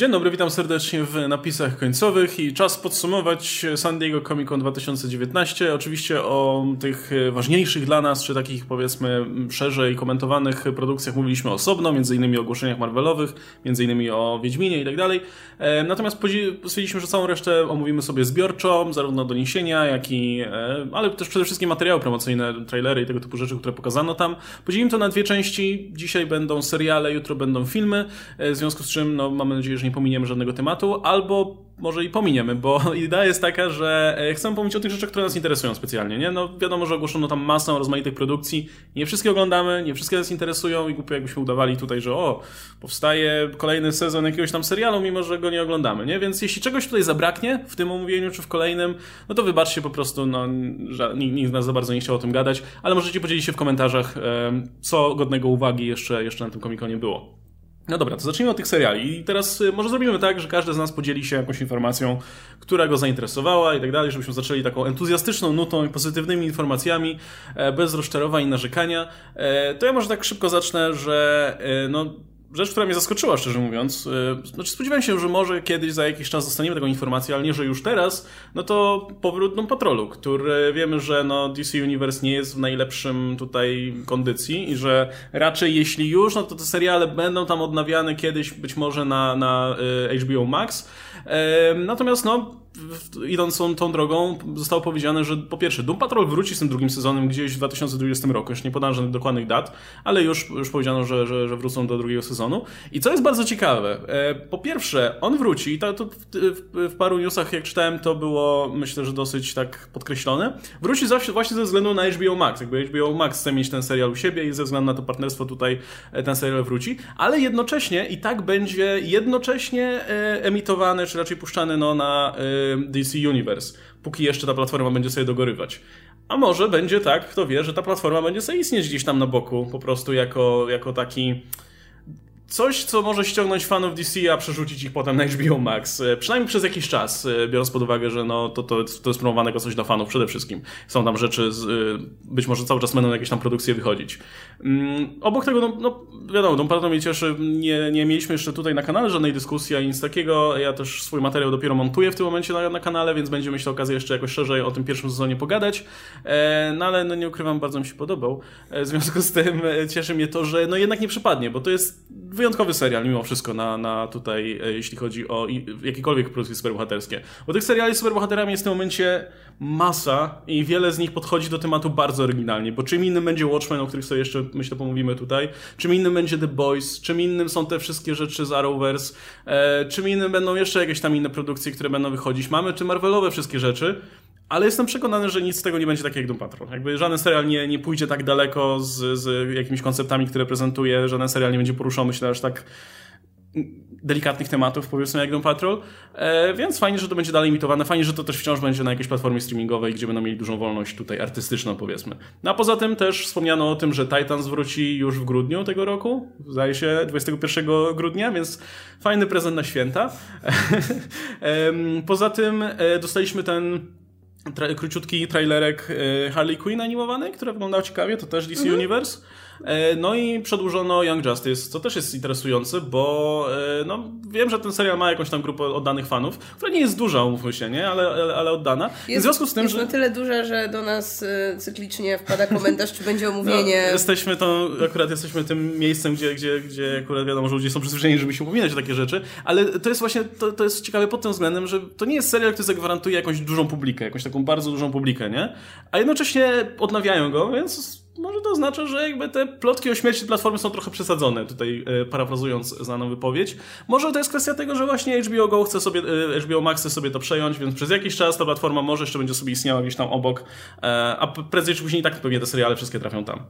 Dzień dobry, witam serdecznie w napisach końcowych i czas podsumować San Diego Comic Con 2019. Oczywiście o tych ważniejszych dla nas, czy takich powiedzmy szerzej komentowanych produkcjach mówiliśmy osobno, między innymi o ogłoszeniach Marvelowych, między innymi o Wiedźminie i tak dalej. E, natomiast stwierdziliśmy, że całą resztę omówimy sobie zbiorczo, zarówno doniesienia, jak i, e, ale też przede wszystkim materiały promocyjne, trailery i tego typu rzeczy, które pokazano tam. Podzielimy to na dwie części. Dzisiaj będą seriale, jutro będą filmy, e, w związku z czym no, mamy nadzieję, że nie pominiemy żadnego tematu, albo może i pominiemy, bo idea jest taka, że e, chcemy pomówić o tych rzeczach, które nas interesują specjalnie, nie? No wiadomo, że ogłoszono tam masę rozmaitych produkcji, nie wszystkie oglądamy, nie wszystkie nas interesują i głupio jakbyśmy udawali tutaj, że o, powstaje kolejny sezon jakiegoś tam serialu, mimo że go nie oglądamy, nie? Więc jeśli czegoś tutaj zabraknie w tym omówieniu czy w kolejnym, no to wybaczcie po prostu, no że nikt z nas za bardzo nie chciał o tym gadać, ale możecie podzielić się w komentarzach, co godnego uwagi jeszcze, jeszcze na tym komikonie było. No dobra, to zacznijmy od tych seriali. I teraz y, może zrobimy tak, że każdy z nas podzieli się jakąś informacją, która go zainteresowała i tak dalej, żebyśmy zaczęli taką entuzjastyczną nutą i pozytywnymi informacjami, e, bez rozczarowań i narzekania. E, to ja może tak szybko zacznę, że e, no, rzecz, która mnie zaskoczyła, szczerze mówiąc. Y, znaczy, spodziewałem się, że może kiedyś za jakiś czas dostaniemy taką informację, ale nie, że już teraz. No to powrót Doom Patrolu, który wiemy, że no DC Universe nie jest w najlepszym tutaj kondycji i że raczej jeśli już, no to te seriale będą tam odnawiane kiedyś, być może na, na y, HBO Max. Natomiast no, idąc tą, tą drogą, zostało powiedziane, że po pierwsze, Doom Patrol wróci z tym drugim sezonem gdzieś w 2020 roku. Już nie podano żadnych dokładnych dat, ale już, już powiedziano, że, że, że wrócą do drugiego sezonu. I co jest bardzo ciekawe, e, po pierwsze, on wróci, to, to w, w, w, paru newsach, jak czytałem, to było myślę, że dosyć tak podkreślone. Wróci zawsze właśnie ze względu na HBO Max. Jakby HBO Max chce mieć ten serial u siebie i ze względu na to partnerstwo tutaj e, ten serial wróci, ale jednocześnie i tak będzie jednocześnie e, emitowany, czy raczej puszczany no, na DC Universe, póki jeszcze ta platforma będzie sobie dogorywać. A może będzie tak, kto wie, że ta platforma będzie sobie istnieć gdzieś tam na boku, po prostu jako, jako taki coś, co może ściągnąć fanów DC, a przerzucić ich potem na HBO Max. E, przynajmniej przez jakiś czas, e, biorąc pod uwagę, że no, to, to, to jest promowane jako coś dla fanów przede wszystkim. Są tam rzeczy, z, e, być może cały czas będą jakieś tam produkcje wychodzić. Um, obok tego, no, no wiadomo, to bardzo mnie cieszy, nie, nie mieliśmy jeszcze tutaj na kanale żadnej dyskusji, ani nic takiego. Ja też swój materiał dopiero montuję w tym momencie na, na kanale, więc będziemy mieć okazję jeszcze jakoś szerzej o tym pierwszym sezonie pogadać. No ale no, nie ukrywam, bardzo mi się podobał. W związku z tym cieszy mnie to, że no jednak nie przypadnie, bo to jest wyjątkowy serial mimo wszystko na, na tutaj, e, jeśli chodzi o jakiekolwiek produkcje superbohaterskie. Bo tych seriali z superbohaterami jest w tym momencie masa i wiele z nich podchodzi do tematu bardzo oryginalnie, bo czym innym będzie Watchmen, o których sobie jeszcze myślę pomówimy tutaj, czym innym będzie The Boys, czym innym są te wszystkie rzeczy z Arrowverse, e, czym innym będą jeszcze jakieś tam inne produkcje, które będą wychodzić. Mamy czy Marvelowe wszystkie rzeczy, ale jestem przekonany, że nic z tego nie będzie tak jak Doom Patrol. Jakby żaden serial nie, nie pójdzie tak daleko z, z jakimiś konceptami, które prezentuje, żaden serial nie będzie poruszał, myślę, aż tak delikatnych tematów, powiedzmy, jak Doom Patrol, e, więc fajnie, że to będzie dalej imitowane, fajnie, że to też wciąż będzie na jakiejś platformie streamingowej, gdzie będą mieli dużą wolność tutaj artystyczną, powiedzmy. No a poza tym też wspomniano o tym, że Titans wróci już w grudniu tego roku, zdaje się 21 grudnia, więc fajny prezent na święta. poza tym e, dostaliśmy ten tra króciutki trailerek e, Harley Quinn animowany, który wyglądał ciekawie, to też DC mhm. Universe. E, no i przedłużono Young Justice, co też jest interesujące, bo e, no, wiem, że ten serial ma jakąś tam grupę oddanych fanów, która nie jest duża, umówmy się, nie? Ale, ale, ale oddana. Jest, w związku z tym, jest że... na tyle duża, że do nas e, cyklicznie wpada komentarz, czy będzie omówienie. No, jesteśmy to, akurat jesteśmy tym miejscem, gdzie, gdzie, gdzie akurat wiadomo, że ludzie są przyzwyczajeni, żeby się upominać o takie rzeczy, ale to jest właśnie, to, to jest ciekawe pod tym względem, że to nie jest serial, który zagwarantuje jakąś dużą publikę, jakąś taką bardzo dużą publikę, nie? A jednocześnie odnawiają go, więc może to oznacza, że jakby te plotki o śmierci platformy są trochę przesadzone, tutaj e, parafrazując znaną wypowiedź. Może to jest kwestia tego, że właśnie HBO Go chce sobie, e, HBO Max chce sobie to przejąć, więc przez jakiś czas ta platforma może jeszcze będzie sobie istniała gdzieś tam obok, e, a prędzej czy później i tak pewnie te seriale wszystkie trafią tam.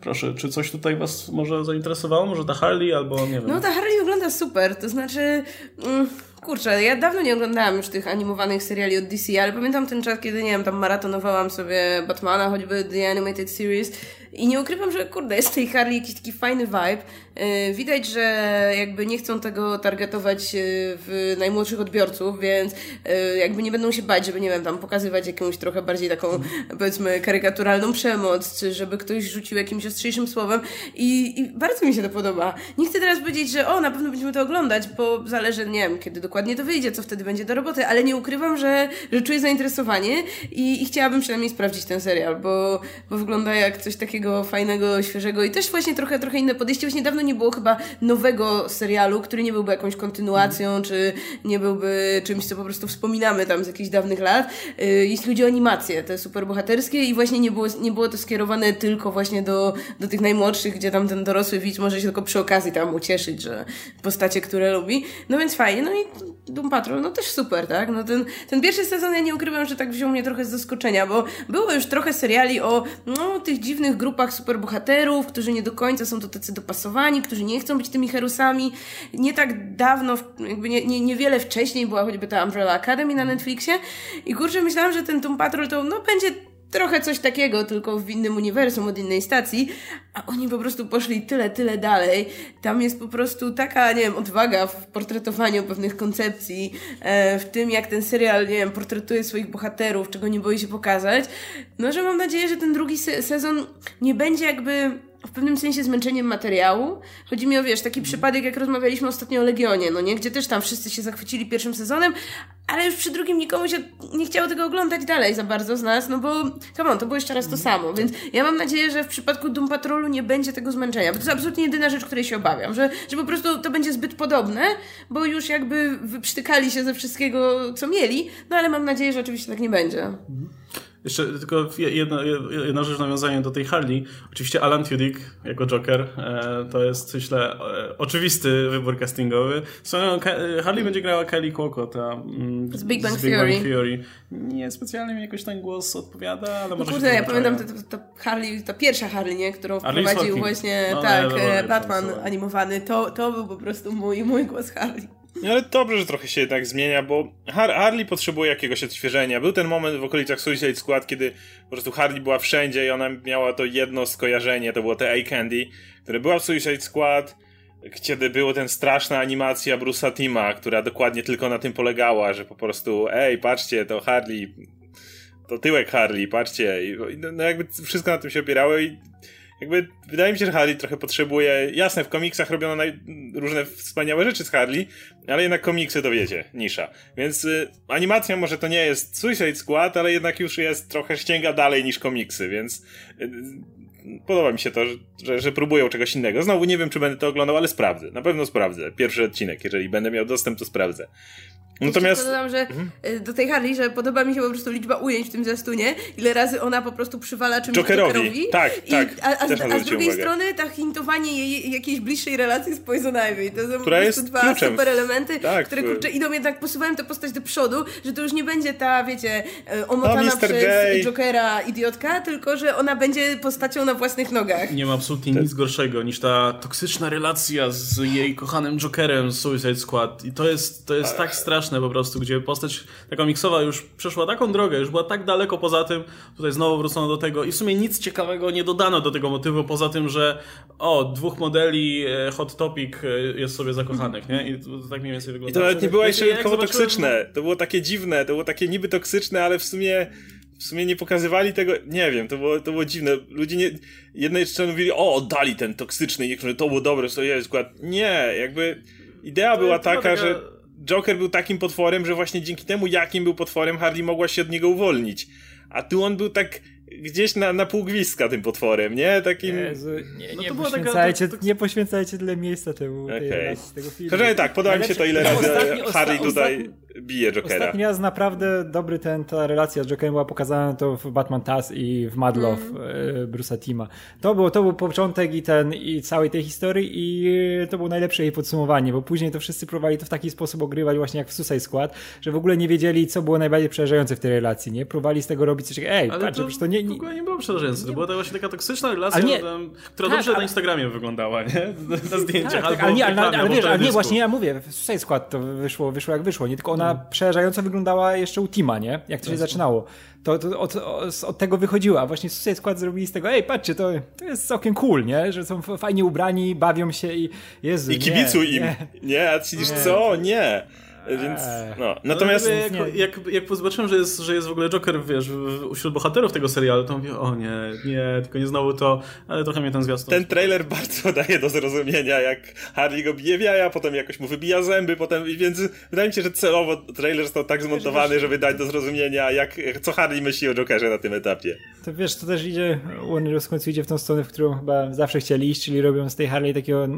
Proszę, czy coś tutaj Was może zainteresowało? Może ta Harley albo nie wiem. No ta Harley wygląda super, to znaczy... Mm Kurczę, ja dawno nie oglądałam już tych animowanych seriali od DC, ale pamiętam ten czas, kiedy, nie wiem, tam maratonowałam sobie Batmana, choćby The Animated Series i nie ukrywam, że kurde, jest tej Harley jakiś taki fajny vibe. Yy, widać, że jakby nie chcą tego targetować yy, w najmłodszych odbiorców, więc yy, jakby nie będą się bać, żeby, nie wiem, tam pokazywać jakąś trochę bardziej taką, powiedzmy, karykaturalną przemoc, czy żeby ktoś rzucił jakimś ostrzejszym słowem I, i bardzo mi się to podoba. Nie chcę teraz powiedzieć, że o, na pewno będziemy to oglądać, bo zależy, nie wiem, kiedy dokładnie to wyjdzie, co wtedy będzie do roboty, ale nie ukrywam, że, że czuję zainteresowanie i, i chciałabym przynajmniej sprawdzić ten serial, bo, bo wygląda jak coś takiego fajnego, świeżego i też właśnie trochę, trochę inne podejście. Właśnie dawno nie było chyba nowego serialu, który nie byłby jakąś kontynuacją, mm. czy nie byłby czymś, co po prostu wspominamy tam z jakichś dawnych lat. Y, jeśli chodzi o animacje, te superbohaterskie i właśnie nie było, nie było to skierowane tylko właśnie do, do tych najmłodszych, gdzie tam ten dorosły widz może się tylko przy okazji tam ucieszyć, że postacie, które lubi. No więc fajnie. No i Doom Patrol, no też super, tak? No ten, ten pierwszy sezon ja nie ukrywam, że tak wziął mnie trochę z zaskoczenia, bo było już trochę seriali o no, tych dziwnych grupach superbohaterów, którzy nie do końca są to tacy dopasowani, którzy nie chcą być tymi herusami. Nie tak dawno, jakby nie, nie, niewiele wcześniej była choćby ta Umbrella Academy na Netflixie i kurczę, myślałam, że ten Doom Patrol to no będzie trochę coś takiego, tylko w innym uniwersum, od innej stacji, a oni po prostu poszli tyle, tyle dalej. Tam jest po prostu taka, nie wiem, odwaga w portretowaniu pewnych koncepcji, e, w tym jak ten serial, nie wiem, portretuje swoich bohaterów, czego nie boi się pokazać. No, że mam nadzieję, że ten drugi se sezon nie będzie jakby w pewnym sensie zmęczeniem materiału. Chodzi mi o, wiesz, taki przypadek, jak rozmawialiśmy ostatnio o Legionie, no nie? Gdzie też tam wszyscy się zachwycili pierwszym sezonem, ale już przy drugim nikomu się nie chciało tego oglądać dalej za bardzo z nas, no bo, come on, to było jeszcze raz to mhm. samo, więc ja mam nadzieję, że w przypadku Doom Patrolu nie będzie tego zmęczenia, bo to jest absolutnie jedyna rzecz, której się obawiam, że, że po prostu to będzie zbyt podobne, bo już jakby wyprztykali się ze wszystkiego, co mieli, no ale mam nadzieję, że oczywiście tak nie będzie. Jeszcze tylko jedna, jedna rzecz nawiązanie do tej Harley. Oczywiście Alan Tudyk jako Joker e, to jest, myślę, e, oczywisty wybór castingowy. So, Harley będzie grała Kelly Cuoco, ta mm, z Big Bang, z Big Theory. Bang Theory. Nie specjalnie mi jakoś ten głos odpowiada, ale może Kurde, ja pamiętam to, Harley, ta pierwsza Harley, nie? którą wprowadził właśnie no, tak, nie, e, Batman animowany. To, to był po prostu mój, mój głos Harley. No ale dobrze, że trochę się jednak zmienia, bo Har Harley potrzebuje jakiegoś odświeżenia. Był ten moment w okolicach Suicide Squad, kiedy po prostu Harley była wszędzie i ona miała to jedno skojarzenie, to było te A-Candy, które była w Suicide Squad, kiedy było ten straszna animacja Bruce'a Tima, która dokładnie tylko na tym polegała, że po prostu ej, patrzcie, to Harley, to tyłek Harley, patrzcie. I, no, no jakby wszystko na tym się opierało i jakby wydaje mi się, że Harley trochę potrzebuje. Jasne, w komiksach robiono naj... różne wspaniałe rzeczy z Harley, ale jednak komiksy to wiecie, nisza. Więc y, animacja może to nie jest Suicide Squad, ale jednak już jest trochę ścięga dalej niż komiksy, więc y, podoba mi się to, że, że próbują czegoś innego. Znowu nie wiem, czy będę to oglądał, ale sprawdzę. Na pewno sprawdzę. Pierwszy odcinek, jeżeli będę miał dostęp, to sprawdzę. Natomiast. dodam, że mhm. Y, do tej Harley, że podoba mi się po prostu liczba ujęć w tym zwiastunie, ile razy ona po prostu przywala czymś Jokerowi. Jokerowi. Tak, I, tak. A, a, a, z drugiej uwagę. strony ta hintowanie jej jakiejś bliższej relacji z Poison Ivy. To są Która po prostu dwa kluczem. super elementy, tak, które kurczę, idą jednak posuwają tę postać do przodu, że to już nie będzie ta, wiecie, e, omotana no, przez. Jokera idiotka, tylko że ona będzie postacią na własnych nogach. Nie ma absolutnie nic gorszego niż ta toksyczna relacja z jej kochanym Jokerem z Suicide Squad. I to jest, to jest tak straszne po prostu, gdzie postać ta komiksowa już przeszła taką drogę, już była tak daleko poza tym, tutaj znowu wrócono do tego i w sumie nic ciekawego nie dodano do tego motywu, poza tym, że o, dwóch modeli e, Hot Topic e, jest sobie zakochanych, nie? I to, tak mniej więcej wygląda. I to nawet nie było jeszcze toksyczne. To było takie dziwne, to było takie niby toksyczne, ale w sumie w sumie nie pokazywali tego, nie wiem, to było, to było dziwne. Ludzie nie, jednej jeszcze mówili, o, oddali ten toksyczny, niektórzy, to było dobre, to jest skład. Nie, jakby idea była taka, taka, że Joker był takim potworem, że właśnie dzięki temu, jakim był potworem, Harley mogła się od niego uwolnić. A tu on był tak gdzieś na, na pół gwizdka tym potworem, nie? Takim... Jezu, nie, nie, no poświęcajcie, taka, to... nie poświęcajcie tyle miejsca temu, okay. tej, tego filmu. Tak, podoba mi się to ile razy Harley tutaj bije Jokera. Ostatni raz naprawdę dobry ten, ta relacja z Jokerem była pokazana to w Batman Taz i w Mad Love mm. Bruce'a Tima. To, było, to był początek i ten i całej tej historii i to było najlepsze jej podsumowanie, bo później to wszyscy próbowali to w taki sposób ogrywać właśnie jak w Suicide Squad, że w ogóle nie wiedzieli, co było najbardziej przerażające w tej relacji, nie? Próbowali z tego robić coś, ej, ale patrz, to, to nie, nie... w ogóle nie było przerażające, to była to właśnie taka toksyczna relacja, nie, która tak, dobrze ale... na Instagramie wyglądała, nie? Na zdjęciach tak, tak, ale, nie, ale, ale, ale wiesz, ale nie, właśnie ja mówię, w Suicide Squad to wyszło, wyszło jak wyszło, nie? Tylko ona hmm. przerażająco wyglądała jeszcze u Tima, nie? Jak to się zaczynało. To, to od, od, tego wychodziła. A właśnie Suicide Squad zrobili z tego, ej, patrzcie, to, to jest całkiem cool, nie? Że są fajnie ubrani, bawią się i Jezu, I kibicuj im. Nie, nie a ci co? Nie. Więc, no. Natomiast... No, jak, jak, jak zobaczyłem, że jest, że jest w ogóle Joker, wiesz, wśród bohaterów tego serialu, to mówię, o nie, nie, tylko nie znowu to, ale trochę mnie ten zwiastun... Ten trailer bardzo daje do zrozumienia, jak Harley go bije w jaja, potem jakoś mu wybija zęby, potem, więc wydaje mi się, że celowo trailer został tak zmontowany, żeby dać do zrozumienia, jak, co Harley myśli o Jokerze na tym etapie. To wiesz, to też idzie, Warner w końcu idzie w tą stronę, w którą chyba zawsze chcieli iść, czyli robią z tej Harley takiego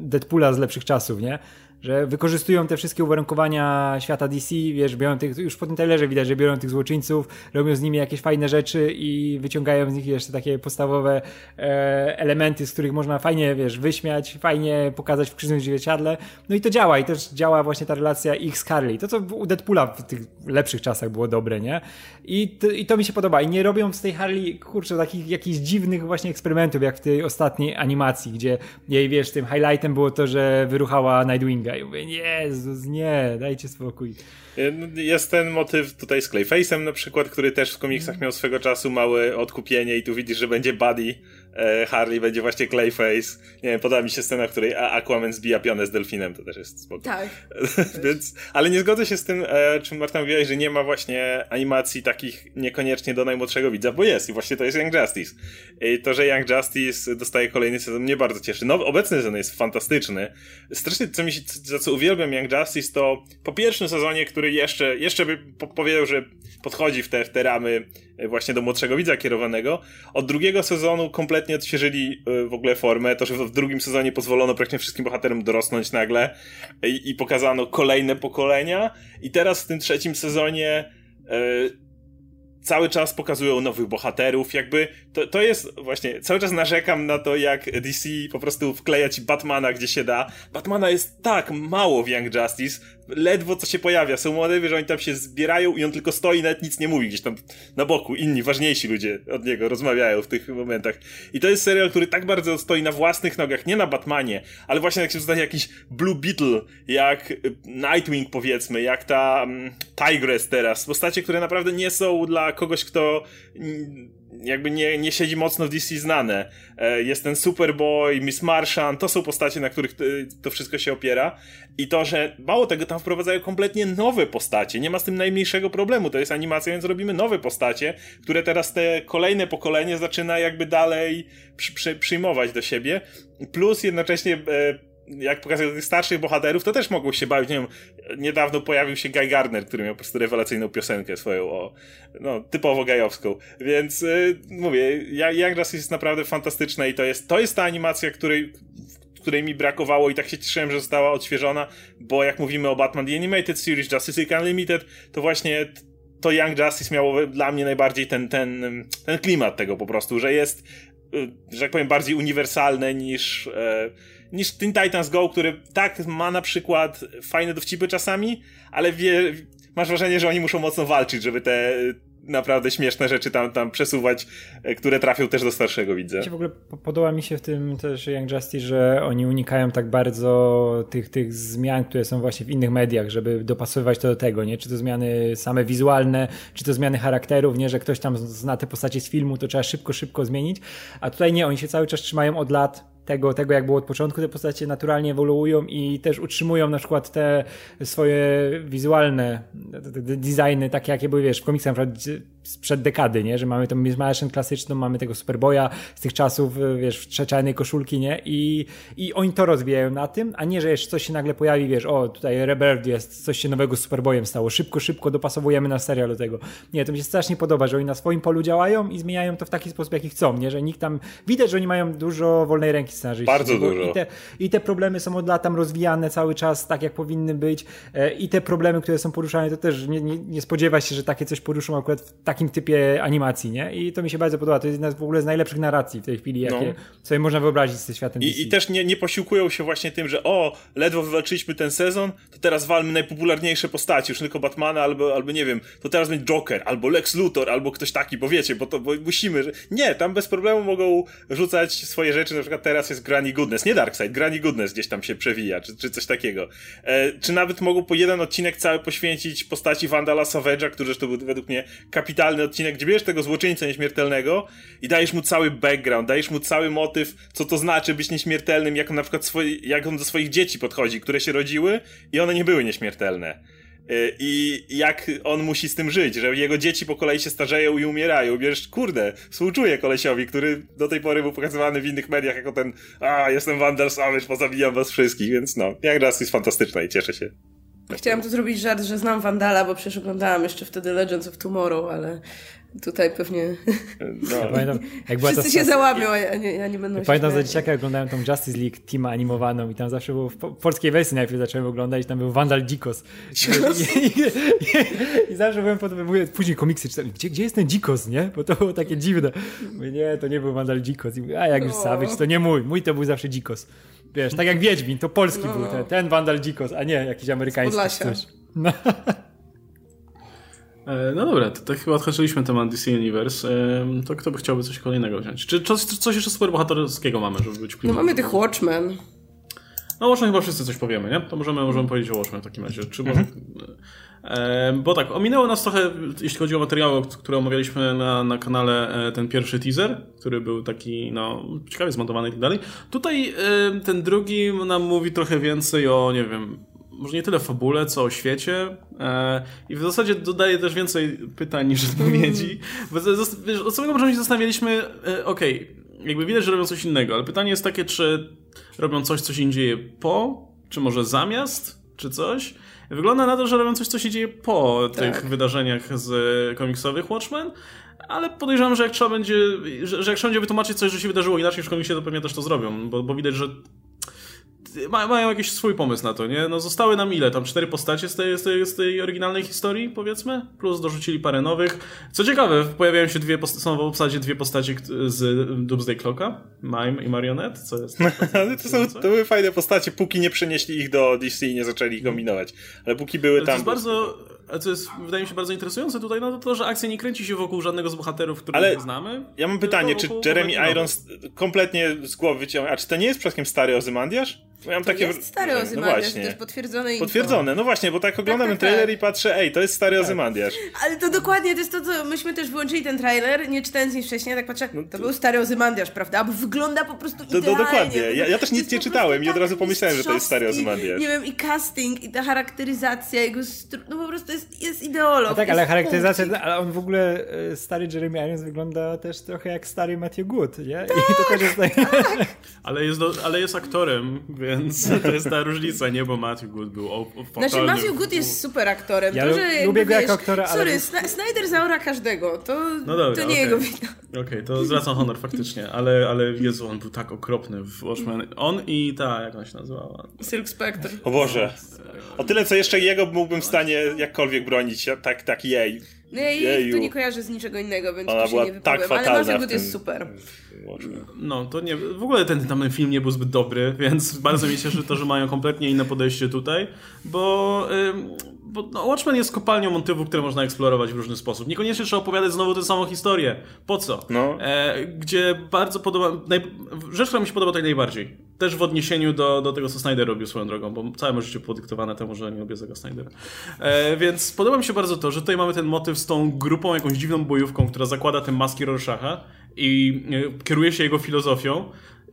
Deadpoola z lepszych czasów, nie? Że wykorzystują te wszystkie uwarunkowania świata DC, wiesz, biorą tych, już po tym trailerze widać, że biorą tych złoczyńców, robią z nimi jakieś fajne rzeczy i wyciągają z nich jeszcze takie podstawowe e, elementy, z których można fajnie, wiesz, wyśmiać, fajnie pokazać w krzywym zwierciadle. No i to działa i też działa właśnie ta relacja ich z Carly. To, co u Deadpoola w tych lepszych czasach było dobre, nie? I to, i to mi się podoba. I nie robią z tej Harley, kurczę, takich jakichś dziwnych właśnie eksperymentów, jak w tej ostatniej animacji, gdzie jej, wiesz, tym highlightem było to, że wyruchała Nightwinga i mówię, nie, Jezus, nie, dajcie spokój. Jest ten motyw tutaj z Clayface'em na przykład, który też w komiksach miał swego czasu małe odkupienie i tu widzisz, że będzie Buddy Harley, będzie właśnie Clayface. Nie wiem, podoba mi się scena, w której Aquaman zbija pionę z delfinem, to też jest spoko. Tak. Więc, ale nie zgodzę się z tym, e, czym Marta mówiłaś, że nie ma właśnie animacji takich niekoniecznie do najmłodszego widza, bo jest i właśnie to jest Young Justice. I to, że Young Justice dostaje kolejny sezon mnie bardzo cieszy. No, obecny sezon jest fantastyczny. Strasznie, co mi się, za co uwielbiam Young Justice, to po pierwszym sezonie, który jeszcze, jeszcze by powiedział, że podchodzi w te, w te ramy e, właśnie do młodszego widza kierowanego. Od drugiego sezonu kompletnie odświeżyli e, w ogóle formę, to, że w drugim sezonie pozwolono praktycznie wszystkim bohaterom dorosnąć nagle i, i pokazano kolejne pokolenia. I teraz w tym trzecim sezonie yy, cały czas pokazują nowych bohaterów, jakby to, to jest właśnie, cały czas narzekam na to, jak DC po prostu wkleja ci Batmana gdzie się da. Batmana jest tak mało w Young Justice, ledwo co się pojawia. Są motywy, że oni tam się zbierają i on tylko stoi, nawet nic nie mówi gdzieś tam na boku. Inni, ważniejsi ludzie od niego rozmawiają w tych momentach. I to jest serial, który tak bardzo stoi na własnych nogach, nie na Batmanie, ale właśnie jak się zostaje jakiś Blue Beetle, jak Nightwing powiedzmy, jak ta um, Tigress teraz. Postacie, które naprawdę nie są dla kogoś, kto jakby nie, nie siedzi mocno w DC znane. E, jest ten Superboy, Miss Martian, to są postacie, na których to wszystko się opiera. I to, że mało tego, tam wprowadzają kompletnie nowe postacie. Nie ma z tym najmniejszego problemu. To jest animacja, więc robimy nowe postacie, które teraz te kolejne pokolenie zaczyna jakby dalej przy, przy, przyjmować do siebie. Plus jednocześnie e, jak pokazują tych starszych bohaterów, to też mogło się bawić. Nie wiem, niedawno pojawił się Guy Gardner, który miał po prostu rewelacyjną piosenkę swoją, o, no, typowo gajowską. Więc yy, mówię, Young Justice jest naprawdę fantastyczna i to jest, to jest ta animacja, której, której mi brakowało i tak się cieszyłem, że została odświeżona, bo jak mówimy o Batman The Animated Series, Justice League Unlimited, to właśnie to Young Justice miało dla mnie najbardziej ten, ten, ten klimat tego po prostu, że jest, y, że tak powiem, bardziej uniwersalne niż, e, niż Teen Titans Go, który tak ma na przykład fajne dowcipy czasami, ale wie, masz wrażenie, że oni muszą mocno walczyć, żeby te naprawdę śmieszne rzeczy tam, tam przesuwać, e, które trafią też do starszego widza. W ogóle podoba mi się w tym też Young Justice, że oni unikają tak bardzo tych, tych zmian, które są właśnie w innych mediach, żeby dopasowywać to do tego, nie? Czy to zmiany same wizualne, czy to zmiany charakterów, nie? Że ktoś tam zna te postacie z filmu, to trzeba szybko, szybko zmienić, a tutaj nie, oni się cały czas trzymają od lat tego, tego, jak było od początku, te postacie naturalnie ewoluują i też utrzymują na przykład te swoje wizualne designy, takie jakie były, wiesz, w komiksach na przykład sprzed dekady, nie? Że mamy tą Miss Martian klasyczną, mamy tego Superboya z tych czasów, wiesz, w trzeczajnej koszulki, nie? I, I oni to rozwijają na tym, a nie, że jeszcze coś się nagle pojawi, wiesz, o, tutaj Rebirth jest, coś się nowego z Superboyem stało, szybko, szybko dopasowujemy na serial do tego. Nie, to mi się strasznie podoba, że oni na swoim polu działają i zmieniają to w taki sposób, jaki chcą, nie? Że nikt tam, widać, że oni mają dużo wolnej ręki scenarzysty. Bardzo dużo. I te, I te problemy są od lat tam rozwijane cały czas, tak jak powinny być e, i te problemy, które są poruszane, to też nie, nie, nie spodziewa się, że takie coś poruszą akurat w takim typie animacji, nie? I to mi się bardzo podoba. To jest jedna z w ogóle z najlepszych narracji w tej chwili, jakie no. sobie można wyobrazić z tym światem I, I, też nie, nie posiłkują się właśnie tym, że o, ledwo wywalczyliśmy ten sezon, to teraz walmy najpopularniejsze postaci, już tylko Batmana albo, albo nie wiem, to teraz będzie Joker, albo Lex Luthor, albo ktoś taki, bo wiecie, bo to bo musimy. Że... Nie, tam bez problemu mogą rzucać swoje rzeczy, na przykład teraz jest Granny Goodness, nie Darkseid, Granny Goodness gdzieś tam się przewija, czy, czy coś takiego. E, czy nawet mogą po jeden odcinek cały poświęcić postaci Vandala Savage'a, który to był według mnie kapitalny odcinek, gdzie bierzesz tego złoczyńcę nieśmiertelnego i dajesz mu cały background, dajesz mu cały motyw, co to znaczy być nieśmiertelnym, jak on na przykład jak on do swoich dzieci podchodzi, które się rodziły i one nie były nieśmiertelne. Y, I jak on musi z tym żyć, że jego dzieci po kolei się starzeją i umierają. Wiesz, kurde, współczuję kolesiowi, który do tej pory był pokazywany w innych mediach jako ten a, jestem Vandal Savage, pozabijam was wszystkich, więc no, jak raz jest fantastyczna i cieszę się. Chciałam tu zrobić żart, że znam Wandala, bo przecież oglądałam jeszcze wtedy Legends of Tomorrow, ale tutaj pewnie no. pamiętam, jak była wszyscy się załamią, a ja nie, ja nie będę ja Pamiętam za dzieciaka oglądałem tą Justice League Team animowaną i tam zawsze było, w polskiej wersji najpierw zacząłem oglądać, tam był Vandal Dzikos. I, i, i, I, zawsze byłem pod, później komiksy czytałem, gdzie, gdzie jest ten Dzikos, nie? Bo to było takie dziwne. Mówię, nie, to nie był Vandal Dzikos. I mówię, a jak już Savage, to nie mój, mój to był zawsze Dzikos. Wiesz, tak jak Wiedźmin, to polski no. był ten, ten Vandal Dzikos, a nie jakiś amerykański coś. No. E, no dobra, to, to chyba odhaczyliśmy temat DC Universe. To kto by chciałby coś kolejnego wziąć? Czy coś, coś jeszcze superbohaterskiego mamy, żeby być No mamy tych Watchmen. No Watchmen chyba wszyscy coś powiemy, nie? To możemy, możemy powiedzieć o Watchmen w takim razie. Czy mhm. Bo tak, ominęło nas trochę, jeśli chodzi o materiały, które omawialiśmy na, na kanale, e, ten pierwszy teaser, który był taki, no, ciekawie zmontowany i tak dalej. Tutaj ten drugi nam mówi trochę więcej o, nie wiem, może nie tyle fabule, co o świecie. E, I w zasadzie dodaje też więcej pytań niż odpowiedzi. Bo wiesz, od samego początku się zastanawialiśmy, e, okej, okay, jakby widać, że robią coś innego, ale pytanie jest takie, czy robią coś, co się dzieje po, czy może zamiast, czy coś. Wygląda na to, że robią coś, co się dzieje po tak. tych wydarzeniach z komiksowych Watchmen, ale podejrzewam, że jak trzeba będzie, że, że jak trzeba będzie wytłumaczyć coś, że się wydarzyło inaczej w komiksie, to pewnie też to zrobią, bo, bo widać, że mają jakiś swój pomysł na to, nie? No zostały nam ile? Tam cztery postacie z tej, z tej, z tej oryginalnej historii, powiedzmy? Plus dorzucili parę nowych. Co ciekawe, pojawiają się dwie postacie, są w obsadzie dwie postacie z Doomsday Clocka, Mime i Marionette, co jest... Ale to, są, to były fajne postacie, póki nie przenieśli ich do DC i nie zaczęli ich kombinować. Ale póki były tam... To jest bardzo co jest, wydaje mi się, bardzo interesujące tutaj, no to to, że akcja nie kręci się wokół żadnego z bohaterów, których Ale znamy. Ja mam pytanie, czy Jeremy Irons kompletnie z głowy wyciąga, a czy to nie jest przypadkiem stary Ozymandiasz? Ja mam to takie... jest stary no Ozymandiasz, no to jest potwierdzone info. Potwierdzone, no właśnie, bo tak oglądam tak, tak, trailer tak. i patrzę, ej, to jest stary tak. Ozymandiasz. Ale to dokładnie, to jest to, co myśmy też wyłączyli ten trailer, nie czytając nic wcześniej, tak patrzę, no to... to... był stary Ozymandiasz, prawda? Bo wygląda po prostu idealnie. To, to dokładnie, ja, ja też nic nie czytałem i od razu pomyślałem, że to jest stary Ozymandiasz. Nie wiem, i casting, i ta charakteryzacja, jego stru... no po prostu jest, jest ideolog. No tak, ale charakteryzacja, ale on w ogóle, e, stary Jeremy Irons wygląda też trochę jak stary Matthew Good, nie? Tak, I to też jest tak. tak. ale, jest do, ale jest aktorem, więc to jest ta różnica, nie? Bo Matthew Good był o, Znaczy Matthew Good jest super aktorem. Ja to, że lubię go jako aktora, ale... Sorry, Snyder zaora każdego. To, no dobra, to nie okay. jego wina. Okej, okay, to zwracam honor faktycznie, ale, ale Jezu, on był tak okropny w Watchmen. On i ta, jak ona się nazywała? Silk Spectre. O Boże. O tyle, co jeszcze jego mógłbym w stanie jakkolwiek bronić, tak, tak jej. No ja jej to nie kojarzę z niczego innego, więc Ona się nie wypowiem. Tak ale Good jest super. No, to nie, w ogóle ten tam film nie był zbyt dobry, więc bardzo mnie cieszy to, że mają kompletnie inne podejście tutaj, bo, bo no, Watchmen jest kopalnią motywów, które można eksplorować w różny sposób. Niekoniecznie trzeba opowiadać znowu tę samą historię. Po co? No. E, gdzie bardzo podoba... Naj, rzecz, która mi się podoba tak najbardziej. Też w odniesieniu do, do tego, co Snyder robił swoją drogą, bo całe moje życie podyktowane temu, że nie lubię tego Snydera. E, więc podoba mi się bardzo to, że tutaj mamy ten motyw z tą grupą, jakąś dziwną bojówką, która zakłada te maski Rorschacha i e, kieruje się jego filozofią.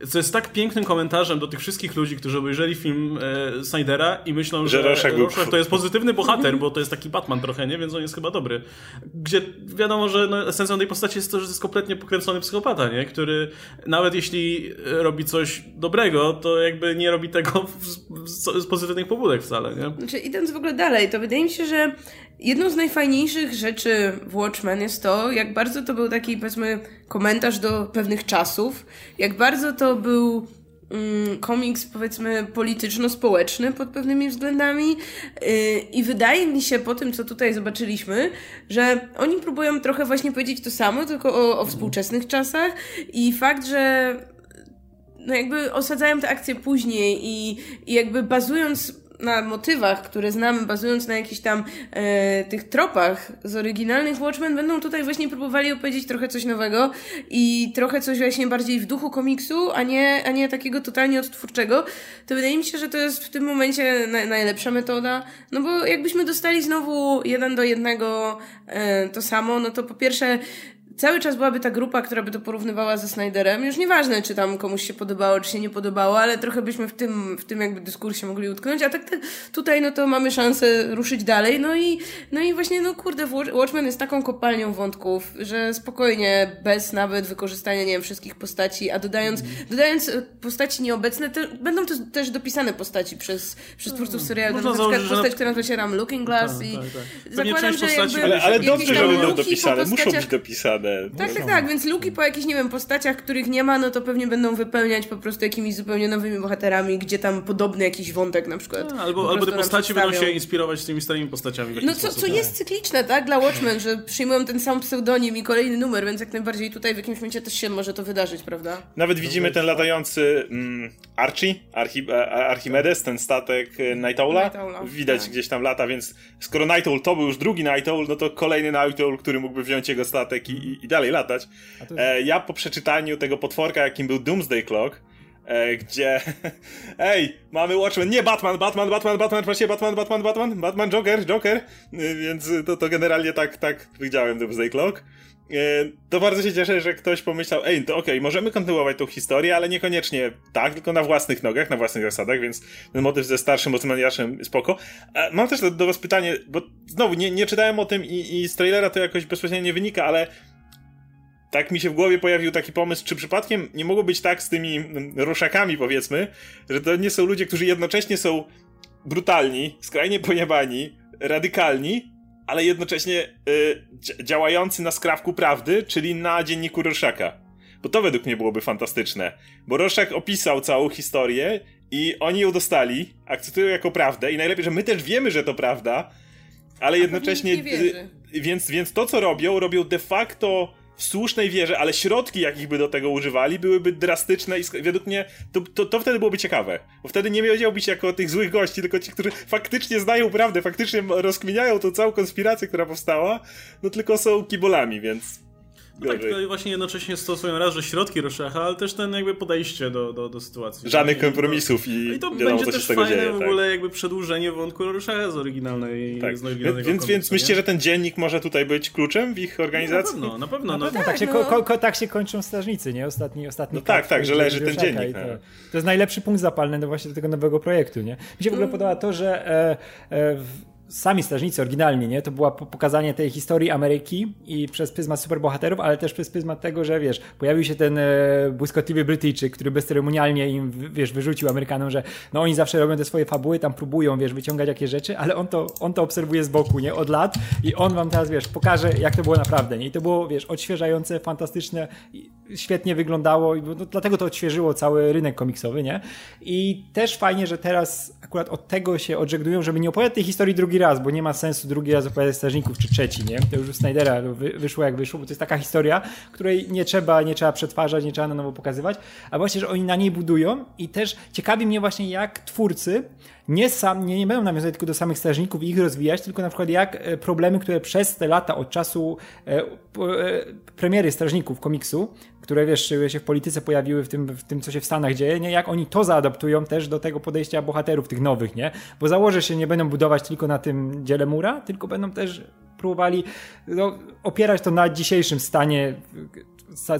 Co jest tak pięknym komentarzem do tych wszystkich ludzi, którzy obejrzeli film e, Snydera i myślą, że, Że Rorschach był- Rorschach to jest pozytywny bohater, bo to jest taki Batman trochę, nie? Więc on jest chyba dobry. Gdzie wiadomo, że no, esencją tej postaci jest to, że jest kompletnie pokręcony psychopata, nie? Który nawet jeśli robi coś dobrego, to jakby nie robi tego z, z, z pozytywnych pobudek wcale, nie? Znaczy, idąc w ogóle dalej, to wydaje mi się, że jedną z najfajniejszych rzeczy w Watchmen jest to, jak bardzo to był taki, powiedzmy, komentarz do pewnych czasów, jak bardzo to był mm, komiks, powiedzmy, polityczno-społeczny pod pewnymi względami yy, i wydaje mi się po tym, co tutaj zobaczyliśmy, że oni próbują trochę właśnie powiedzieć to samo, tylko o, o współczesnych czasach i fakt, że no jakby osadzają te akcje później i, i jakby bazując na motywach, które znamy, bazując na jakichś tam e, tych tropach z oryginalnych Watchmen, będą tutaj właśnie próbowali opowiedzieć trochę coś nowego i trochę coś właśnie bardziej w duchu komiksu, a nie, a nie takiego totalnie odtwórczego. To wydaje mi się, że to jest w tym momencie na, najlepsza metoda, no bo jakbyśmy dostali znowu jeden do jednego e, to samo, no to po pierwsze cały czas byłaby ta grupa, która by to porównywała ze Snyderem. Już nieważne, czy tam komuś się podobało, czy się nie podobało, ale trochę byśmy w tym, w tym jakby dyskursie mogli utknąć, a tak te, tutaj no to mamy szansę ruszyć dalej. No i, no i właśnie, no kurde, Watchmen jest taką kopalnią wątków, że spokojnie, bez nawet wykorzystania, nie wiem, wszystkich postaci, a dodając, dodając e, postaci nieobecne, to będą to też dopisane postaci przez, przez twórców serialu. Można na przykład założyć, że postać, na- która nazywa się Looking Glass Tak, i tak, tak. Zakładam, część że postaci jakby Ale, ale dobrze, że będą dopisane, muszą być dopisane. Tak, tak, tak, więc luki po jakichś, nie wiem, postaciach, których nie ma, no to pewnie będą wypełniać po prostu jakimiś zupełnie nowymi bohaterami, gdzie tam podobny jakiś wątek na przykład. A, po Albo, albo te postaci będą się inspirować tymi starymi postaciami. No co, sposób. co jest cykliczne, tak, dla Watchmen, że przyjmują ten sam pseudonim i kolejny numer, więc jak najbardziej tutaj w jakimś momencie też się może to wydarzyć, prawda? Nawet widzimy ten latający mm, Archie, Archi, e, Archimedes, ten statek e, Night Owla. Night Owla, Widać tak. gdzieś tam lata, więc skoro Night Owl to był już drugi Night Owl, no to kolejny Night Owl, który mógłby wziąć jego statek i, i, i dalej latać. E, ja po przeczytaniu tego potworka, jakim był Doomsday Clock, e, gdzie ej, mamy Watchmen, nie Batman, Batman, Batman, Batman, właśnie Batman, Batman, Batman, Batman, Joker, Joker, e, więc to, to generalnie tak, tak widziałem Doomsday Clock. To bardzo się cieszę, że ktoś pomyślał, ej, to okej, możemy kontynuować tą historię, ale niekoniecznie tak, tylko na własnych nogach, na własnych zasadach, więc ten motyw ze starszym Ocmaniaszem spoko. A Mam też do, do was pytanie, bo znowu nie, nie czytałem o tym i, i z trailera to jakoś bezpośrednio nie wynika, ale tak mi się w głowie pojawił taki pomysł, czy przypadkiem nie mogło być tak z tymi mm, roszakami, powiedzmy, że to nie są ludzie, którzy jednocześnie są brutalni, skrajnie pojebani, radykalni, ale jednocześnie y, dzia- działający na skrawku prawdy, czyli na dzienniku Rorschaka. Bo to według mnie byłoby fantastyczne. Bo Rorschach opisał całą historię i oni ją dostali, akceptują jako prawdę i najlepiej, że my też wiemy, że to prawda, ale jednocześnie... nikt nie wierzy. y, więc, więc to, co robią, robią de facto w słusznej wierze, ale środki, jakich by do tego używali, byłyby drastyczne i według mnie to, to, to wtedy byłoby ciekawe. Bo wtedy nie być jako tych złych gości, tylko ci, którzy faktycznie znają prawdę, faktycznie rozkminiają tą całą konspirację, która powstała, no tylko są kibolami, więc... No tak, gorzej. to właśnie jednocześnie stosują raz, że środki Roszacha, ale też ten jakby podejście do, do, do sytuacji. Żadnych I to- kompromisów i, No I to wiadomo, będzie co się też z tego fajne dzieje. w tak. ogóle jakby przedłużenie wątku Rorschach z oryginalnej Tak. z Więc, oryginalnego więc, komiksu, więc myślicie, że ten dziennik może tutaj być kluczem w ich Na organizacji? pewno, na pewno. No, No, tak, tak, się, no. ko, ko, ko, tak się kończą strażnicy, nie? Ostatni, ostatni No tak, tak, że leży ten dziennik, i To, no. to jest najlepszy punkt zapalny do właśnie do tego nowego projektu, nie? Mi się w ogóle podoba to, że e, e, w, sami strażnicy oryginalnie, nie? To było po- pokazanie tej historii Ameryki i przez pryzmat superbohaterów, ale też przez pryzmat tego, że wiesz, pojawił się ten e, błyskotliwy Brytyjczyk, który bezceremonialnie im, wiesz, wyrzucił Amerykanom, że no oni zawsze robią te swoje fabuły, tam próbują, wiesz, wyciągać jakieś rzeczy, ale on to, on to obserwuje z boku, nie? Od lat i on wam teraz, wiesz, pokaże, jak to było naprawdę, nie? I to było, wiesz, odświeżające, fantastyczne, świetnie wyglądało i no, dlatego to odświeżyło cały rynek komiksowy, nie? I też fajnie, że teraz akurat od tego się odżegnują, żeby nie opowiadać tej historii drugi raz, bo nie ma sensu drugi raz opowiadać strażników czy trzeci, nie? To już u Snydera wy, wyszło jak wyszło, bo to jest taka historia, której nie trzeba, nie trzeba przetwarzać, nie trzeba na nowo pokazywać, a właśnie, że oni na niej budują i też ciekawi mnie właśnie jak twórcy nie, sam, nie, nie będą nawiązywać tylko do samych strażników i ich rozwijać, tylko na przykład jak e, problemy, które przez te lata od czasu e, e, premiery strażników komiksu, które wiesz, się w polityce pojawiły w tym, w tym, co się w Stanach dzieje, nie? jak oni to zaadaptują też do tego podejścia bohaterów tych nowych, nie? Bo założę się, nie będą budować tylko na tym dziele mura, tylko będą też próbowali no, opierać to na dzisiejszym stanie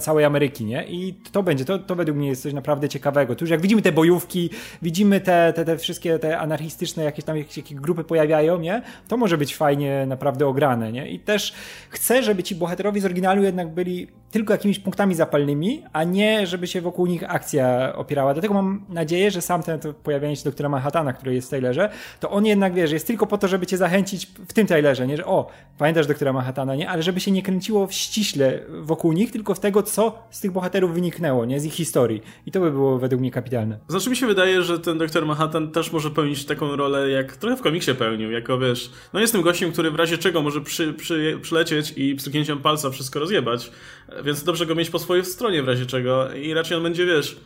całej Ameryki, nie? I to będzie, to, to według mnie jest coś naprawdę ciekawego. Tu już jak widzimy te bojówki, widzimy te, te, te wszystkie te anarchistyczne jakieś tam jakieś, jakieś grupy pojawiają, nie? To może być fajnie naprawdę ograne, nie? I też chcę, żeby ci bohaterowie z oryginalu jednak byli tylko jakimiś punktami zapalnymi, a nie żeby się wokół nich akcja opierała. Dlatego mam nadzieję, że sam ten pojawienie się doktora Manhattana, który jest w trailerze, to on jednak, wiesz, jest tylko po to, żeby cię zachęcić w tym trailerze, nie? Że o, pamiętasz doktora Manhattana, nie? Ale żeby się nie kręciło ściśle wokół nich, tylko w tego, co z tych bohaterów wyniknęło, nie? Z ich historii. I to by było według mnie kapitalne. Znaczy mi się wydaje, że ten doktor Manhattan też może pełnić taką rolę, jak trochę w komiksie pełnił, jako wiesz, no jest tym gościem, który w razie czego może przy, przy, przylecieć i pstryknięciem palca wszystko rozjebać, więc dobrze go mieć po swojej stronie w razie czego i raczej on będzie, wiesz,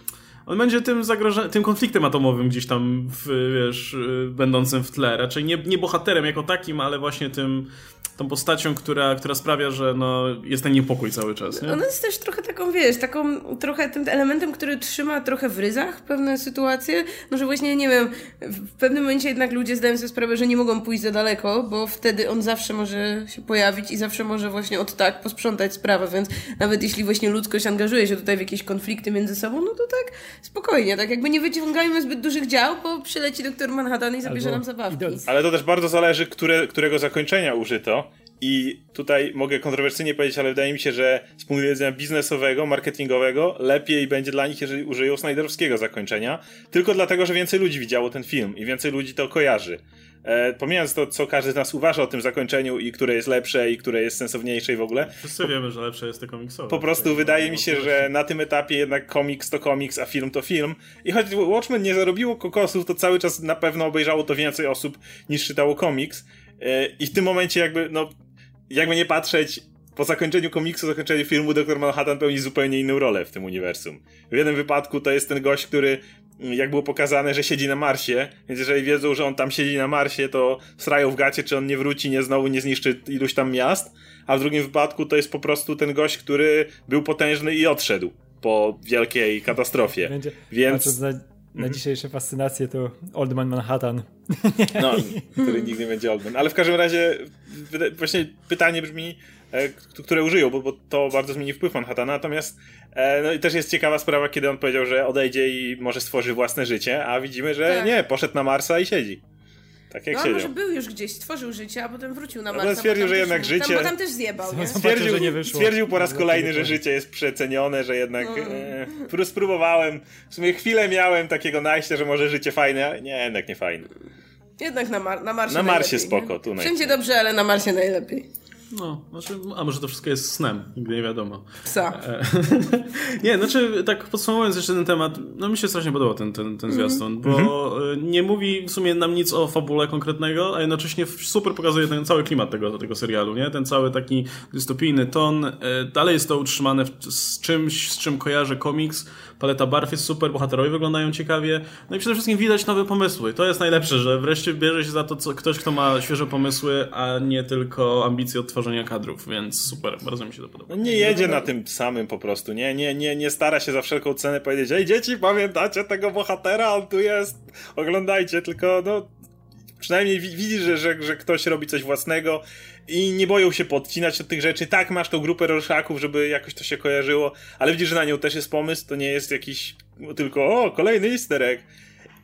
on będzie tym zagrożeniem, tym konfliktem atomowym gdzieś tam, w, wiesz, będącym w tle. Raczej nie, nie bohaterem jako takim, ale właśnie tym, tą postacią, która, która sprawia, że no, jest ten niepokój cały czas. Nie? Ona jest też trochę taką, wiesz, taką trochę tym elementem, który trzyma trochę w ryzach pewne sytuacje, no że właśnie, nie wiem, w pewnym momencie jednak ludzie zdają sobie sprawę, że nie mogą pójść za daleko, bo wtedy on zawsze może się pojawić i zawsze może właśnie od tak posprzątać sprawę, więc nawet jeśli właśnie ludzkość angażuje się tutaj w jakieś konflikty między sobą, no to tak spokojnie, tak jakby nie wyciągajmy zbyt dużych dział, bo przyleci doktor Manhattan i zabierze Albo nam zabawki. Ale to też bardzo zależy, które, którego zakończenia użyto, i tutaj mogę kontrowersyjnie powiedzieć, ale wydaje mi się, że z punktu widzenia biznesowego, marketingowego, lepiej będzie dla nich, jeżeli użyją Snyderowskiego zakończenia. Tylko dlatego, że więcej ludzi widziało ten film i więcej ludzi to kojarzy. E, pomijając to, co każdy z nas uważa o tym zakończeniu i które jest lepsze i które jest sensowniejsze i w ogóle. Wszyscy wiemy, że lepsze jest to komiksowe. Po prostu wydaje mi się, że na tym etapie jednak komiks to komiks, a film to film. I choć Watchmen nie zarobiło kokosów, to cały czas na pewno obejrzało to więcej osób niż czytało komiks. E, I w tym momencie jakby, no, jakby nie patrzeć, po zakończeniu komiksu, zakończeniu filmu, Dr. Manhattan pełni zupełnie inną rolę w tym uniwersum. W jednym wypadku to jest ten gość, który, mm, jak było pokazane, że siedzi na Marsie, więc jeżeli wiedzą, że on tam siedzi na Marsie, to srają w gacie, czy on nie wróci, nie znowu nie zniszczy iluś tam miast, a w drugim wypadku to jest po prostu ten gość, który był potężny i odszedł po wielkiej katastrofie. Będzie, więc... Na, mhm. dzisiejsze fascynacje to Oldman Manhattan. No, który nigdy nie będzie Oldman. Ale w każdym razie właśnie pytanie brzmi, e, które użyją, bo, bo to bardzo zmieni wpływ Manhattana. Natomiast e, no i też jest ciekawa sprawa, kiedy on powiedział, że odejdzie i może stworzy własne życie, a widzimy, że tak. nie, poszedł na Marsa i siedzi. Tak jak no, siedział. może był już gdzieś, stworzył życie, a potem wrócił na Marsa. No, stwierdził, że jednak życie... Tam, bo tam też zjebał, nie? Stwierdził, że nie wyszło. stwierdził po raz kolejny, że życie jest przecenione, że jednak... No. E, spróbowałem, w sumie chwilę miałem takiego najścia, że może życie fajne, ale nie, jednak nie fajne. Jednak na, Mar na Marsie Na Marsie spoko, tu Wszędzie dobrze, ale na Marsie najlepiej. No, znaczy, a może to wszystko jest snem, nigdy nie wiadomo. Psa. E, nie, znaczy, tak podsumowując jeszcze ten temat, no mi się strasznie podobał ten, ten, ten zwiastun, bo mm-hmm. nie mówi w sumie nam nic o fabule konkretnego, a jednocześnie super pokazuje ten cały klimat tego, tego serialu, nie? Ten cały taki dystopijny ton. E, dalej jest to utrzymane z czymś, z czym kojarzę komiks, paleta barw jest super, bohaterowie wyglądają ciekawie, no i przede wszystkim widać nowe pomysły. To jest najlepsze, że wreszcie bierze się za to co, ktoś, kto ma świeże pomysły, a nie tylko ambicje odtworzenia kadrów, więc super, bardzo mi się to podoba. No nie jedzie na tym samym po prostu, nie, nie, nie, nie stara się za wszelką cenę powiedzieć, ej dzieci, pamiętacie tego bohatera, on tu jest, oglądajcie, tylko no przynajmniej widzisz, że, że, że ktoś robi coś własnego i nie boją się podcinać od tych rzeczy. Tak, masz tą grupę Rorschaków, żeby jakoś to się kojarzyło, ale widzisz, że na nią też jest pomysł, to nie jest jakiś tylko, o, kolejny easter egg.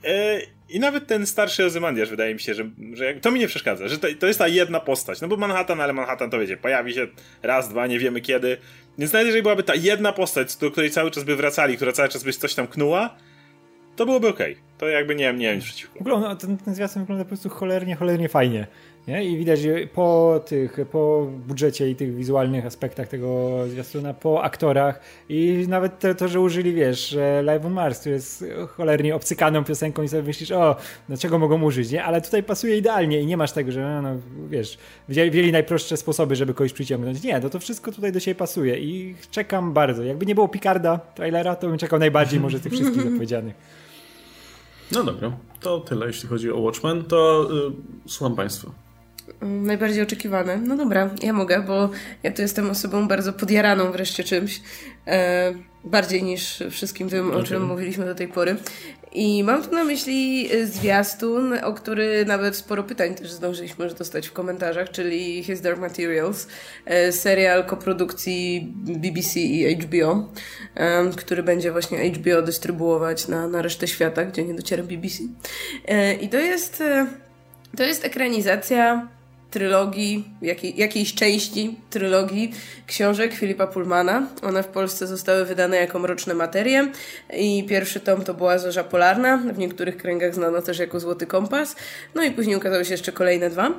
E, I nawet ten starszy Ozymandiasz wydaje mi się, że, że to mi nie przeszkadza, że to, to, jest ta jedna postać. No bo Manhattan, ale Manhattan to wiecie, pojawi się raz, dwa, nie wiemy kiedy. Więc nawet jeżeli byłaby ta jedna postać, do której cały czas by wracali, która cały czas by coś tam knuła, to byłoby ok. To jakby nie, nie wiem przeciwko. W ogóle no, ten, ten zwiastun wygląda po prostu cholernie, cholernie fajnie. Nie? I widać że po tych, po budżecie i tych wizualnych aspektach tego zwiastuna, po aktorach i nawet to, to że użyli, wiesz, Live on Mars, który jest cholernie obcykaną piosenką i sobie myślisz, o, dlaczego mogą użyć, nie? Ale tutaj pasuje idealnie i nie masz tego, że no, no wiesz, wzięli, wzięli najprostsze sposoby, żeby kogoś przyciągnąć. Nie, no to wszystko tutaj do siebie pasuje i czekam bardzo. Jakby nie było Picarda trailera, to bym czekał najbardziej może z tych wszystkich zapowiedzianych. No dobra, to tyle jeśli chodzi o Watchmen, to yy, słucham Państwa. Mm, najbardziej oczekiwane. No dobra, ja mogę, bo ja tu jestem osobą bardzo podjaraną wreszcie czymś. E, bardziej niż wszystkim tym, o czym mówiliśmy do tej pory. I mam tu na myśli zwiastun, o który nawet sporo pytań też zdążyliśmy już dostać w komentarzach, czyli His Dark Materials, e, serial koprodukcji BBC i HBO, e, który będzie właśnie HBO dystrybuować na, na resztę świata, gdzie nie dociera BBC. E, I to jest, to jest ekranizacja trylogii, jakiej, jakiejś części trylogii książek Filipa Pullmana. One w Polsce zostały wydane jako Mroczne Materie i pierwszy tom to była Zorza Polarna, w niektórych kręgach znano też jako Złoty Kompas, no i później ukazały się jeszcze kolejne dwa.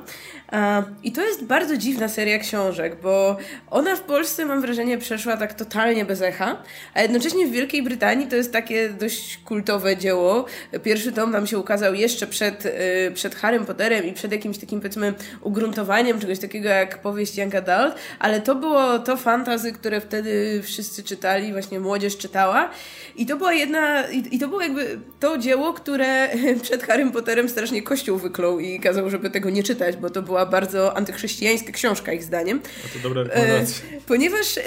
I to jest bardzo dziwna seria książek, bo ona w Polsce mam wrażenie przeszła tak totalnie bez echa, a jednocześnie w Wielkiej Brytanii to jest takie dość kultowe dzieło. Pierwszy tom nam się ukazał jeszcze przed, y, przed Harrym Potterem i przed jakimś takim powiedzmy ugruntowaniem czegoś takiego jak powieść Young Adult, ale to było to fantazy, które wtedy wszyscy czytali, właśnie młodzież czytała i to była jedna, i, i to było jakby to dzieło, które przed Harrym Potterem strasznie kościół wyklął i kazał, żeby tego nie czytać, bo to była bardzo antychrześcijańska książka ich zdaniem. A to dobra rekomendacja. E, ponieważ e,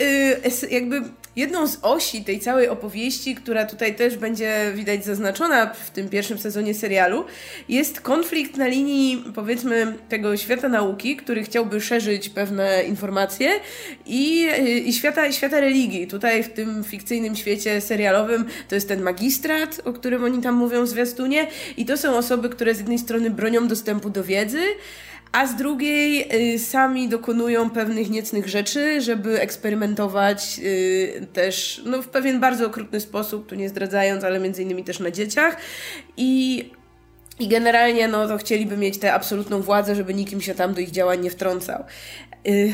jakby jedną z osi tej całej opowieści, która tutaj też będzie widać zaznaczona w tym pierwszym sezonie serialu, jest konflikt na linii powiedzmy tego świata nauki, który chciałby szerzyć pewne informacje i, i świata, świata religii. Tutaj w tym fikcyjnym świecie serialowym to jest ten magistrat, o którym oni tam mówią w zwiastunie i to są osoby, które z jednej strony bronią dostępu do wiedzy, a z drugiej y, sami dokonują pewnych niecnych rzeczy, żeby eksperymentować y, też no, w pewien bardzo okrutny sposób, tu nie zdradzając, ale między innymi też na dzieciach. I i generalnie no to chcieliby mieć tę absolutną władzę, żeby nikim się tam do ich działań nie wtrącał. Y,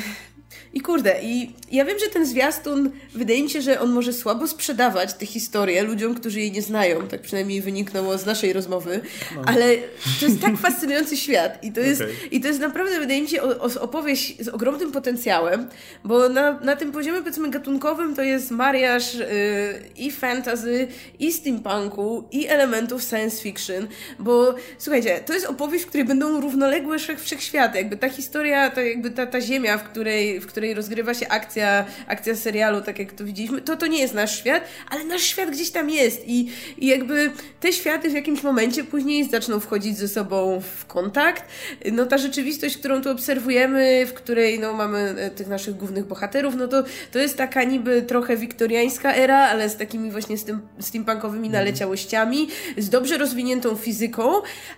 i kurde, i ja wiem, że ten zwiastun, wydaje mi się, że on może słabo sprzedawać tę historię ludziom, którzy jej nie znają. Tak przynajmniej wyniknęło z naszej rozmowy. No. Ale to jest tak fascynujący świat. I to jest, okay. i to jest naprawdę, wydaje mi się, opowieść z ogromnym potencjałem, bo na, na tym poziomie, powiedzmy, gatunkowym to jest mariaż yy, i fantasy, i steampunku, i elementów science fiction. Bo słuchajcie, to jest opowieść, w której będą równoległe wszechświaty. Jakby ta historia, to jakby ta, ta ziemia, w której, w której rozgrywa się akcja, akcja serialu, tak jak to widzieliśmy, to to nie jest nasz świat, ale nasz świat gdzieś tam jest i, i jakby te światy w jakimś momencie później zaczną wchodzić ze sobą w kontakt. No ta rzeczywistość, którą tu obserwujemy, w której no, mamy e, tych naszych głównych bohaterów, no to, to jest taka niby trochę wiktoriańska era, ale z takimi właśnie steam, steampunkowymi mhm. naleciałościami, z dobrze rozwiniętą fizyką,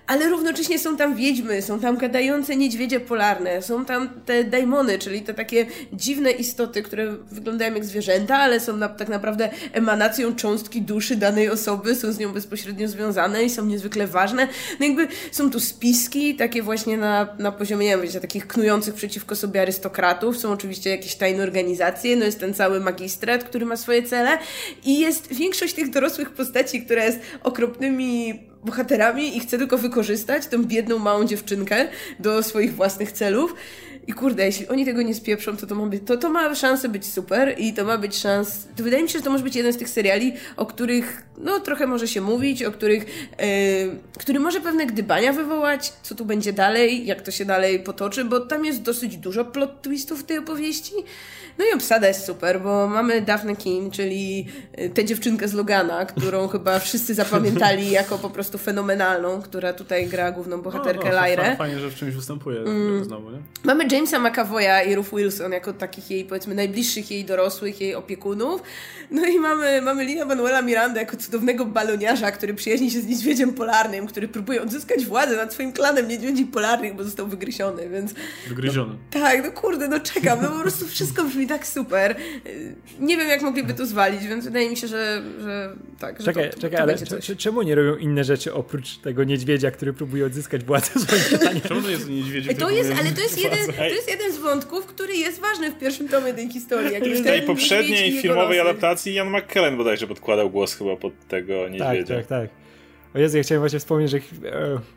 ale równocześnie są tam wiedźmy, są tam gadające niedźwiedzie polarne, są tam te daimony, czyli te takie dziwne istoty, które wyglądają jak zwierzęta, ale są na, tak naprawdę emanacją cząstki duszy danej osoby, są z nią bezpośrednio związane i są niezwykle ważne. No jakby są tu spiski, takie właśnie na, na poziomie, nie wiem, wiecie, takich knujących przeciwko sobie arystokratów, są oczywiście jakieś tajne organizacje, no jest ten cały magistrat, który ma swoje cele i jest większość tych dorosłych postaci, która jest okropnymi bohaterami i chce tylko wykorzystać tą biedną małą dziewczynkę do swoich własnych celów. I kurde, jeśli oni tego nie spieprzą, to to ma, być, to, to ma szansę być super i to ma być szans. To wydaje mi się, że to może być jeden z tych seriali, o których no trochę może się mówić, o których, yy, który może pewne gdybania wywołać, co tu będzie dalej, jak to się dalej potoczy, bo tam jest dosyć dużo plot twistów w tej opowieści. No i obsada jest super, bo mamy Daphne King, czyli y, tę dziewczynkę z Logana, którą chyba wszyscy zapamiętali jako po prostu fenomenalną, która tutaj gra główną bohaterkę no, no, Lyrę. Fajnie, że w czymś występuje mm. znowu, nie? Mamy Jamesa McAvoya i Ruth Wilson jako takich jej, powiedzmy, najbliższych jej dorosłych, jej opiekunów. No i mamy, mamy Lina Manuela Miranda jako cudownego baloniarza, który przyjaźni się z niedźwiedziem polarnym, który próbuje odzyskać władzę nad swoim klanem niedźwiedzi polarnych, bo został wygryziony, więc... Wygryziony. No, tak, no kurde, no czekam, no po prostu wszystko brzmi tak super. Nie wiem, jak mogliby to zwalić, więc wydaje mi się, że, że tak. Że czekaj, to, czekaj, to ale czemu nie robią inne rzeczy oprócz tego niedźwiedzia, który próbuje odzyskać władzę swoim Czemu to jest niedźwiedzie? To jest, ale to jest, jeden, to jest jeden z wątków, który jest ważny w pierwszym tomie tej historii. Jak w tej poprzedniej filmowej adaptacji Jan McKellen bodajże podkładał głos chyba pod tego niedźwiedzia. Tak, tak, tak. O Jezu, ja chciałem właśnie wspomnieć, że e,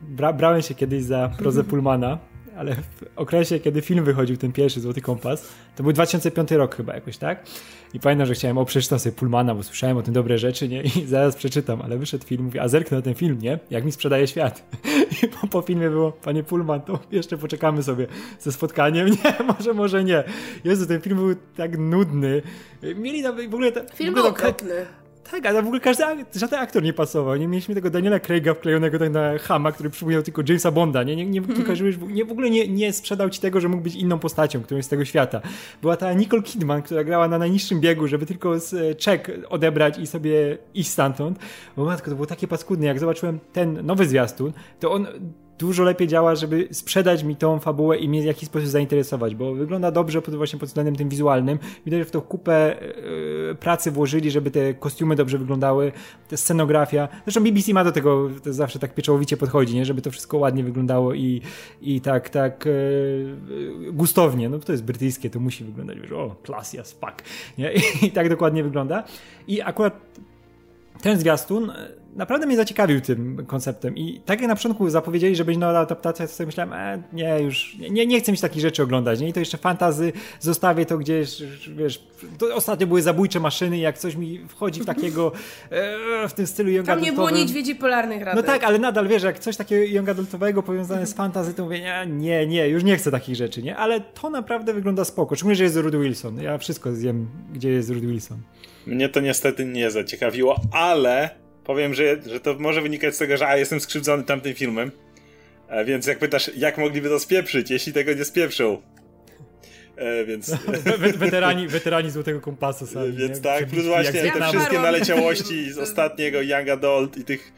bra brałem się kiedyś za prozę Pullmana ale w okresie, kiedy film wychodził, ten pierwszy Złoty Kompas, to był 2005 rok chyba jakoś, tak? I pamiętam, że chciałem, o przeczytam sobie Pullmana, bo słyszałem o tym dobre rzeczy, nie? I zaraz przeczytam, ale wyszedł film, mówię, a zerknę na ten film, nie? Jak mi sprzedaje świat. I po, po filmie było, panie Pullman, to jeszcze poczekamy sobie ze spotkaniem. Nie, może, może nie. Jezu, ten film był tak nudny. Mieli tam w ogóle... Ta, Film w ogóle był okropny. Tak, ale w ogóle każdy, żaden aktor nie pasował. Nie mieliśmy tego Daniela Craiga wklejonego tak na Hama, który przypomniał tylko Jamesa Bonda. Nie, nie, nie, nie, kojarzyłeś, nie w ogóle nie, nie sprzedał ci tego, że mógł być inną postacią, którą jest z tego świata. Była ta Nicole Kidman, która grała na najniższym biegu, żeby tylko z e, czek odebrać i sobie iść stamtąd. Bo matko, to było takie paskudne. Jak zobaczyłem ten nowy zwiastun, to on dużo lepiej działa, żeby sprzedać mi tą fabułę i mnie w jakiś sposób zainteresować, bo wygląda dobrze pod, właśnie pod względem tym wizualnym. Widać, że w to kupę e, pracy włożyli, żeby te kostiumy dobrze wyglądały, ta scenografia. Zresztą BBC ma do tego zawsze tak pieczołowicie podchodzi, nie? żeby to wszystko ładnie wyglądało i, i tak, tak e, gustownie. No to jest brytyjskie, to musi wyglądać, wiesz, o, classy as fuck. Nie? I, tak dokładnie wygląda. I akurat ten zwiastun naprawdę mnie zaciekawił tym konceptem i tak jak na początku zapowiedzieli, że będzie nowa adaptacja, to sobie myślałem, e, nie, już nie, nie chcę mieć takich rzeczy oglądać, nie? I to jeszcze fantazy, zostawię to gdzieś, wiesz, to ostatnio były zabójcze maszyny, jak coś mi wchodzi w takiego, e, w tym stylu young Tam nie było niedźwiedzi polarnych No radek. tak, ale nadal wiesz, jak coś takiego young adultowego powiązane z fantazy, to mówię, nie, nie, nie, już nie chcę takich rzeczy, nie? Ale to naprawdę wygląda spoko. Szczególnie, że jest Rudy Wilson. Ja wszystko zjem, gdzie jest Rudy Wilson. Mnie to niestety nie zaciekawiło, ale powiem, że, że to może wynikać z tego, że a, jestem skrzywdzony tamtym filmem. E, więc jak pytasz, jak mogliby to spieprzyć, jeśli tego nie spieprzą? E, więc, We- weterani, weterani Złotego Kompasu sami. więc nie? tak, plus właśnie te wszystkie naleciałości z ostatniego Young Adult i tych...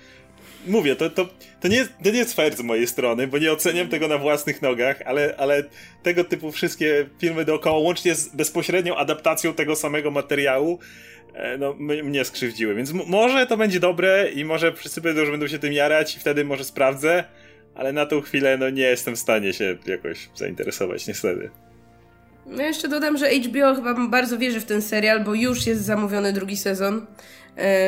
Mówię, to, to, to, nie, jest- to nie jest fair z mojej strony, bo nie oceniam tego na własnych nogach, ale, ale tego typu wszystkie filmy dookoła, łącznie z bezpośrednią adaptacją tego samego materiału, no, m- mnie skrzywdziły. Więc może to będzie dobre i może wszyscy będą, że będą się tym jarać i wtedy może sprawdzę, ale na tą chwilę no, nie jestem w stanie się jakoś zainteresować, niestety. No jeszcze dodam, że HBO chyba bardzo wierzy w ten serial, bo już jest zamówiony drugi sezon e,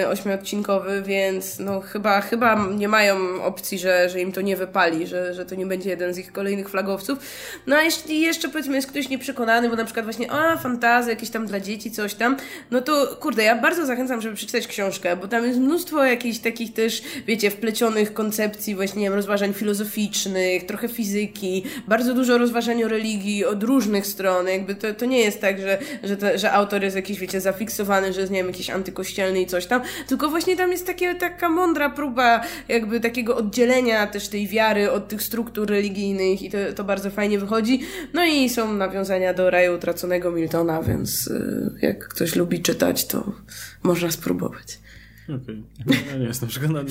ośmiodcinkowy, więc no chyba, chyba nie mają opcji, że, że im to nie wypali, że, że to nie będzie jeden z ich kolejnych flagowców. No a jeśli jeszcze powiedzmy jest ktoś nieprzekonany, bo na przykład właśnie a fantazja jakieś tam dla dzieci, coś tam, no to kurde, ja bardzo zachęcam, żeby przeczytać książkę, bo tam jest mnóstwo jakichś takich też, wiecie, wplecionych koncepcji właśnie nie wiem, rozważań filozoficznych, trochę fizyki, bardzo dużo rozważań o religii od różnych stron, jakby to, to nie jest tak, że, że, że autor jest jakiś, wiecie, zafiksowany, że jest, nie wiem, jakiś antykościelny i coś tam, tylko właśnie tam jest takie, taka mądra próba jakby takiego oddzielenia też tej wiary od tych struktur religijnych i to, to bardzo fajnie wychodzi. No i są nawiązania do raju utraconego Miltona, więc y, jak ktoś lubi czytać, to można spróbować. Okej. Ja nie jestem przekonany.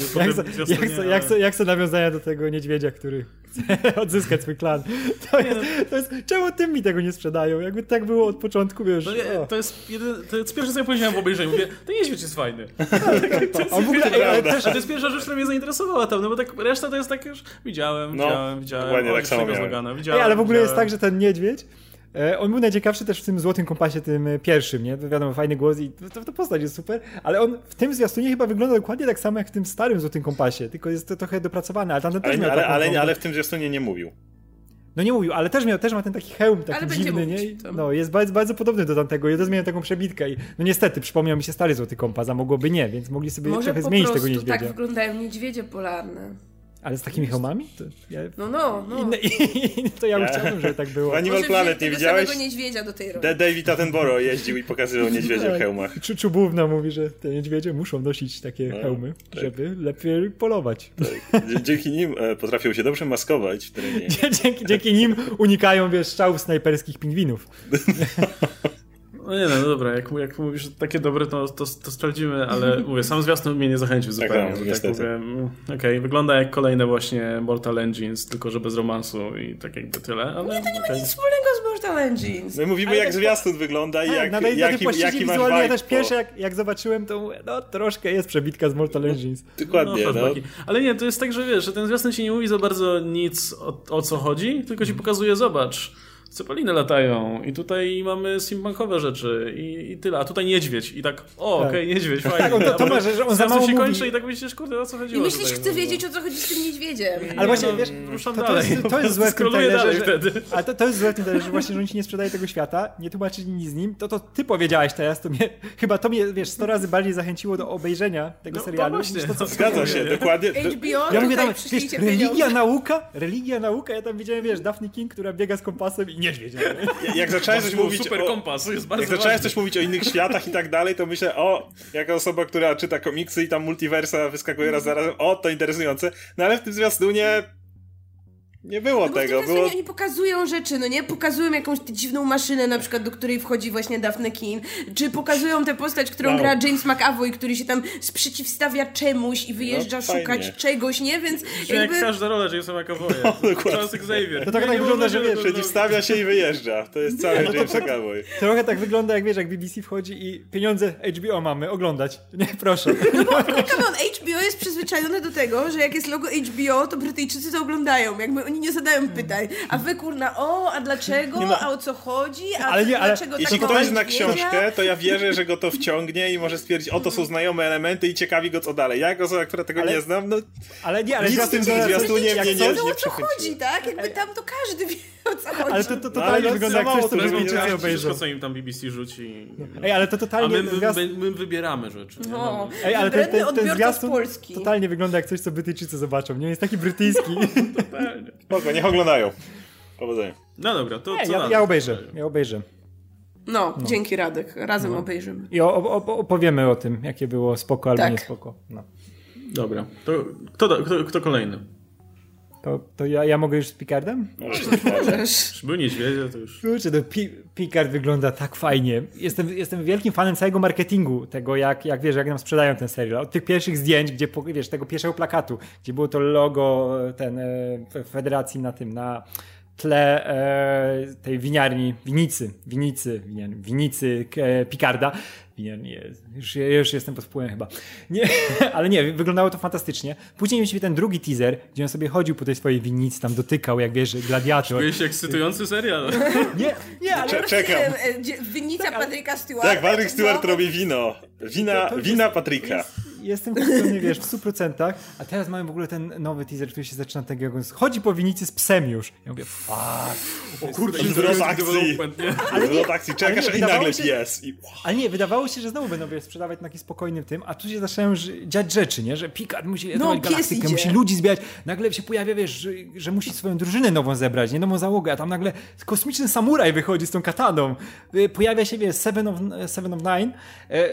Jak, so nawiązania do tego niedźwiedzia, który chce odzyskać swój klan? To jest, to jest, czemu tym mi tego nie sprzedają? Jakby tak było od początku, wiesz. To, nie, o. to jest jeden, to jest pierwsze, co ja powiedziałem w obejrzeniu. Mówię, ten niedźwiedź jest fajny. A w ogóle, ej, ale też, A to jest pierwsza rzecz, która mnie zainteresowała tam, no bo tak reszta to jest tak już widziałem, No, widziałem, widziałem. dokładnie tak samo miałem. Widziałem, Ej, ale w ogóle jest widziałem. tak, że ten niedźwiedź, e, on był najciekawszy też w tym Złotym Kompasie, tym e, pierwszym, nie? Wiadomo, fajny głos i to, to postać jest super, ale on w tym zwiastunie chyba wygląda dokładnie tak samo jak w tym starym Złotym Kompasie, tylko jest to trochę dopracowane, ale tamten też Ale, miał ale, taką ale, ale w tym zwiastunie nie mówił. No nie mówił, ale też miał, też ma ten taki hełm, taki dziwny, mówić, nie? I, to- No, jest bardzo, bardzo podobny do tamtego i to zmienia taką przebitkę i no niestety, przypomniał mi się stary Złoty Kompas, a mogłoby nie, więc mogli sobie Może trochę zmienić tego niedźwiedzia. tak wyglądają niedźwiedzie polarne. Ale z takimi hełmami? To, ja, No, no, no. inne, i, to ja bym chciałbym, żeby tak było. Animal Może Planet nie widziałeś? niedźwiedzia do tej roli. Da- David Attenborough jeździł i pokazywał niedźwiedzia w hełmach. Czu- Czubówna mówi, że te niedźwiedzie muszą nosić takie No, hełmy, tak. żeby lepiej polować. Dzie- Dzięki nim e, potrafią się dobrze maskować w terenie. Dzięki, dzięki nim unikają, wiesz, strzałów snajperskich pingwinów. No nie no, no dobra, jak, jak mówisz, że takie dobre, to, to, to sprawdzimy, ale mówię, sam zwiastun mnie nie zachęcił zupełnie. no, tak mówię, mm, okej, wygląda jak kolejne właśnie Mortal Engines, tylko że bez romansu i tak jakby tyle, ale Nie, to nie ma okej. nic wspólnego z Mortal Engines. My mówimy Ale jak tak- zwiastun wygląda i Tak, jak, na tej, na tej jaki, płaszczyźnie jaki masz wizualnej ja vibe też pierwsze, jak, jak zobaczyłem, to mówię, no troszkę jest przebitka z Mortal Engines. Dokładnie, no. flashbacki. Ale nie, to jest tak, że wiesz, że ten zwiastun ci nie mówi za bardzo nic o, o co chodzi, tylko Mhm. ci pokazuje, zobacz, Cepeliny latają i tutaj mamy steampunkowe rzeczy i, i tyle, a tutaj niedźwiedź i tak, o, Tak. okej, niedźwiedź, fajnie. Tak, on to- to A ma, że- on za mało się mówi. kończy i tak myślisz, kurde, o co I chodziło myślisz, tutaj, chcę no. wiedzieć, o co chodzi z tym niedźwiedziem. Ale właśnie, no, wiesz, ruszam to, to, dalej. jest, to jest złe w tym Skroluję trailerze, dalej że, wtedy. a to, to jest złe w tym trailerze, że właśnie, że oni ci nie sprzedają tego świata, nie tłumaczyli nic z nim, to to ty powiedziałeś teraz, to mnie, chyba to mnie, wiesz, 100 razy bardziej zachęciło do obejrzenia tego No, to serialu, właśnie. niż to, co Zgadza się, dokładnie. To- HBO, Ja mówię tam, wiesz, przyślijcie religia, nauka, religia, nauka, ja tam widziałem, wiesz, Daphne King, która biega z kompasem i niedźwiedź. nie? Jak zacząłeś coś mówić super o, kompas, jest bardzo Jak zacząłeś coś mówić o innych światach i tak dalej, to myślę, o, jako osoba, która czyta komiksy i tam multiversa wyskakuje raz za razem, o, to interesujące. No ale w tym zwiastunie nie było No bo w tego. tym Było... Oni pokazują rzeczy, no nie? Pokazują jakąś dziwną maszynę, na przykład, do której wchodzi właśnie Daphne Kin. Czy pokazują tę postać, którą Wow. gra James McAvoy, który się tam sprzeciwstawia czemuś i wyjeżdża No, szukać czegoś, nie? Więc jak jakby... każda rola Jamesa McAvoya. No, dokładnie. Charles Xavier. To tak- tak wygląda, że tego Przeciwstawia się i wyjeżdża. To jest cały James McAvoy. Trochę tak wygląda, jak wiesz, jak BBC wchodzi i pieniądze HBO mamy, oglądać. Nie, proszę. Come on, HBO jest przyzwyczajone do tego, że jak jest logo HBO, to Brytyjczycy to oglądają. Jakby oni nie zadają pytań. A wy kurna, o, a dlaczego? no. A o co chodzi? A Ale nie, ale dlaczego Jeśli tak ktoś zna książkę, to ja wierzę, że go to wciągnie i może stwierdzić, o to są znajome elementy i ciekawi go co dalej. Ja jako osoba, która tego Ale- nie znam, no Ale nie, ale Nic w tym zwiastunie mnie nie- No nie o co chodzi, tak? Jakby tam to każdy wie o co chodzi. Ale to, to No, totalnie wygląda jak mało coś, co Brytyjczycy obejrzą. co im tam BBC rzuci. Ej, ale to A totalnie... my, zwiast- my, my wybieramy rzeczy. Nie? No. No. Ej, ale ten, ten, ten z zwiastun Polski. totalnie wygląda jak coś, co Brytyjczycy zobaczą. Nie jest taki brytyjski. spoko, niech oglądają. Powodzenia. no dobra, to Nie, co ja, ja obejrzę, ja obejrzę. No, dzięki Radek. Razem obejrzymy. I o, o, opowiemy o tym, jakie było spoko albo Tak. nie spoko. No. Dobra, to kto, kto, kto kolejny? To, to ja, ja mogę już z Picardem? Możesz. Był niedźwiedzie, to już... Kurczę, to Pi- Picard wygląda tak fajnie. Jestem, jestem wielkim fanem całego marketingu, tego jak, jak wiesz, jak nam sprzedają ten serial. Od tych pierwszych zdjęć, gdzie, wiesz, tego pierwszego plakatu, gdzie było to logo ten, e, fe- federacji na tym, na tle e, tej winiarni, winicy, winicy, winiarni, winicy e, Picarda. Winiarni, jest. już, już jestem pod wpływem chyba. Nie, ale nie, wyglądało to fantastycznie. Później mieliśmy ten drugi teaser, gdzie on sobie chodził po tej swojej winnicy, tam dotykał, jak wiesz, gladiator. Byłeś ekscytujący serial. Nie, nie, ale Cze- czekam. Dzie- Winnica Patryka Stewarta. Tak, Patrick Stewart No. robi wino. Wina, To- to wina jest- Patryka. Jestem kupiony, wiesz, w 100%, a teraz mamy w ogóle ten nowy teaser, który się zaczyna tak jak on chodzi po winicy z psem już. Ja mówię, fuck. O kurde, Zwrot akcji. nie? Zwrot akcji. Czekasz nie, i nagle się-. I... Ale nie, wydawało się, że znowu będą wiesz, sprzedawać na takim spokojnym tym, a tu się zaczynają dziać rzeczy, nie? Że Picard musi No, galaktykę, idzie. musi ludzi zbierać. Nagle się pojawia, wiesz, że, że musi swoją drużynę nową zebrać, nie nową załogę, a tam nagle kosmiczny samuraj wychodzi z tą kataną. Y, Pojawia się, wiesz, Seven of, Seven of Nine. E,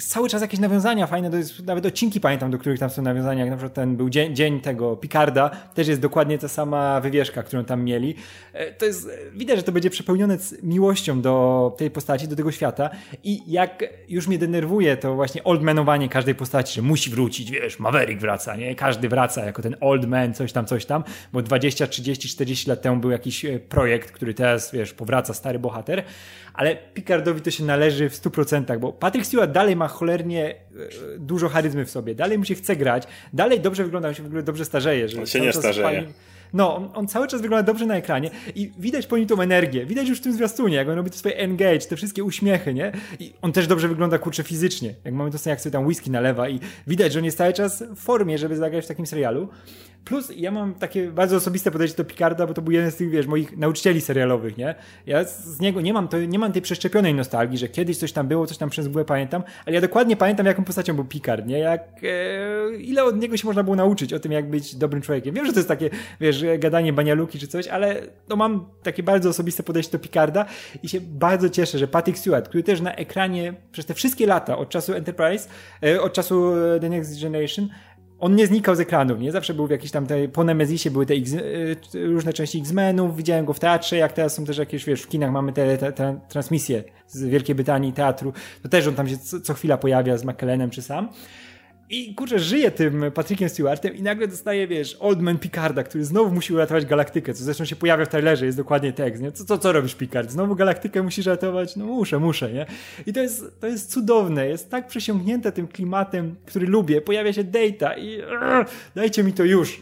cały czas jakieś nawiązania fajne, jest, nawet odcinki pamiętam, do których tam są nawiązania, jak na przykład ten był dzień, dzień tego Picarda, też jest dokładnie ta sama wywieszka, którą tam mieli. E, To jest, widać, że to będzie przepełnione miłością do tej postaci, do tego świata i jak już mnie denerwuje to właśnie oldmanowanie każdej postaci, że musi wrócić, wiesz, Maverick wraca, nie? Każdy wraca jako ten old man, coś tam, coś tam, bo 20, 30, 40 lat temu był jakiś e, projekt, który teraz, wiesz, powraca stary bohater, ale Picardowi to się należy w 100%, bo Patrick Stewart dalej ma cholernie e, dużo charyzmy w sobie, dalej mu się chce grać, dalej dobrze wygląda, on się w ogóle dobrze starzeje. Że On się nie starzeje. fajnie- no, on, on cały czas wygląda dobrze na ekranie i widać po nim tą energię. Widać już w tym zwiastunie, jak on robi to swoje engage, te wszystkie uśmiechy, nie? I on też dobrze wygląda, kurczę, fizycznie. Jak mamy to scenie, jak sobie tam whisky nalewa i widać, że on jest cały czas w formie, żeby zagrać w takim serialu. Plus ja mam takie bardzo osobiste podejście do Picarda, bo to był jeden z tych, wiesz, moich nauczycieli serialowych, nie? Ja z niego nie mam, to, nie mam tej przeszczepionej nostalgii, że kiedyś coś tam było, coś tam przez mgłę pamiętam, ale ja dokładnie pamiętam, jaką postacią był Picard, nie? Jak, e, ile od niego się można było nauczyć o tym, jak być dobrym człowiekiem. Wiem, że to jest takie, wiesz, gadanie banialuki czy coś, ale no mam takie bardzo osobiste podejście do Picarda i się bardzo cieszę, że Patrick Stewart, który też na ekranie przez te wszystkie lata, od czasu Enterprise, e, od czasu e, The Next Generation, on nie znikał z ekranów, nie? Zawsze był w jakiś tam, po Nemezisie były te X, y, różne części X-Menów, widziałem go w teatrze, jak teraz są też jakieś, wiesz, w kinach mamy te, te, te transmisje z Wielkiej Brytanii teatru, to też on tam się co, co chwila pojawia z McKellenem czy sam. I kurczę, żyje tym Patrickiem Stewartem i nagle dostaje, wiesz, Old Man Picarda, który znowu musi uratować galaktykę, co zresztą się pojawia w trailerze, jest dokładnie tekst, nie? Co, co, co robisz, Picard? Znowu galaktykę musisz ratować? No muszę, muszę, nie? I to jest, to jest cudowne, jest tak przesiągnięte tym klimatem, który lubię. Pojawia się Data i dajcie mi to już.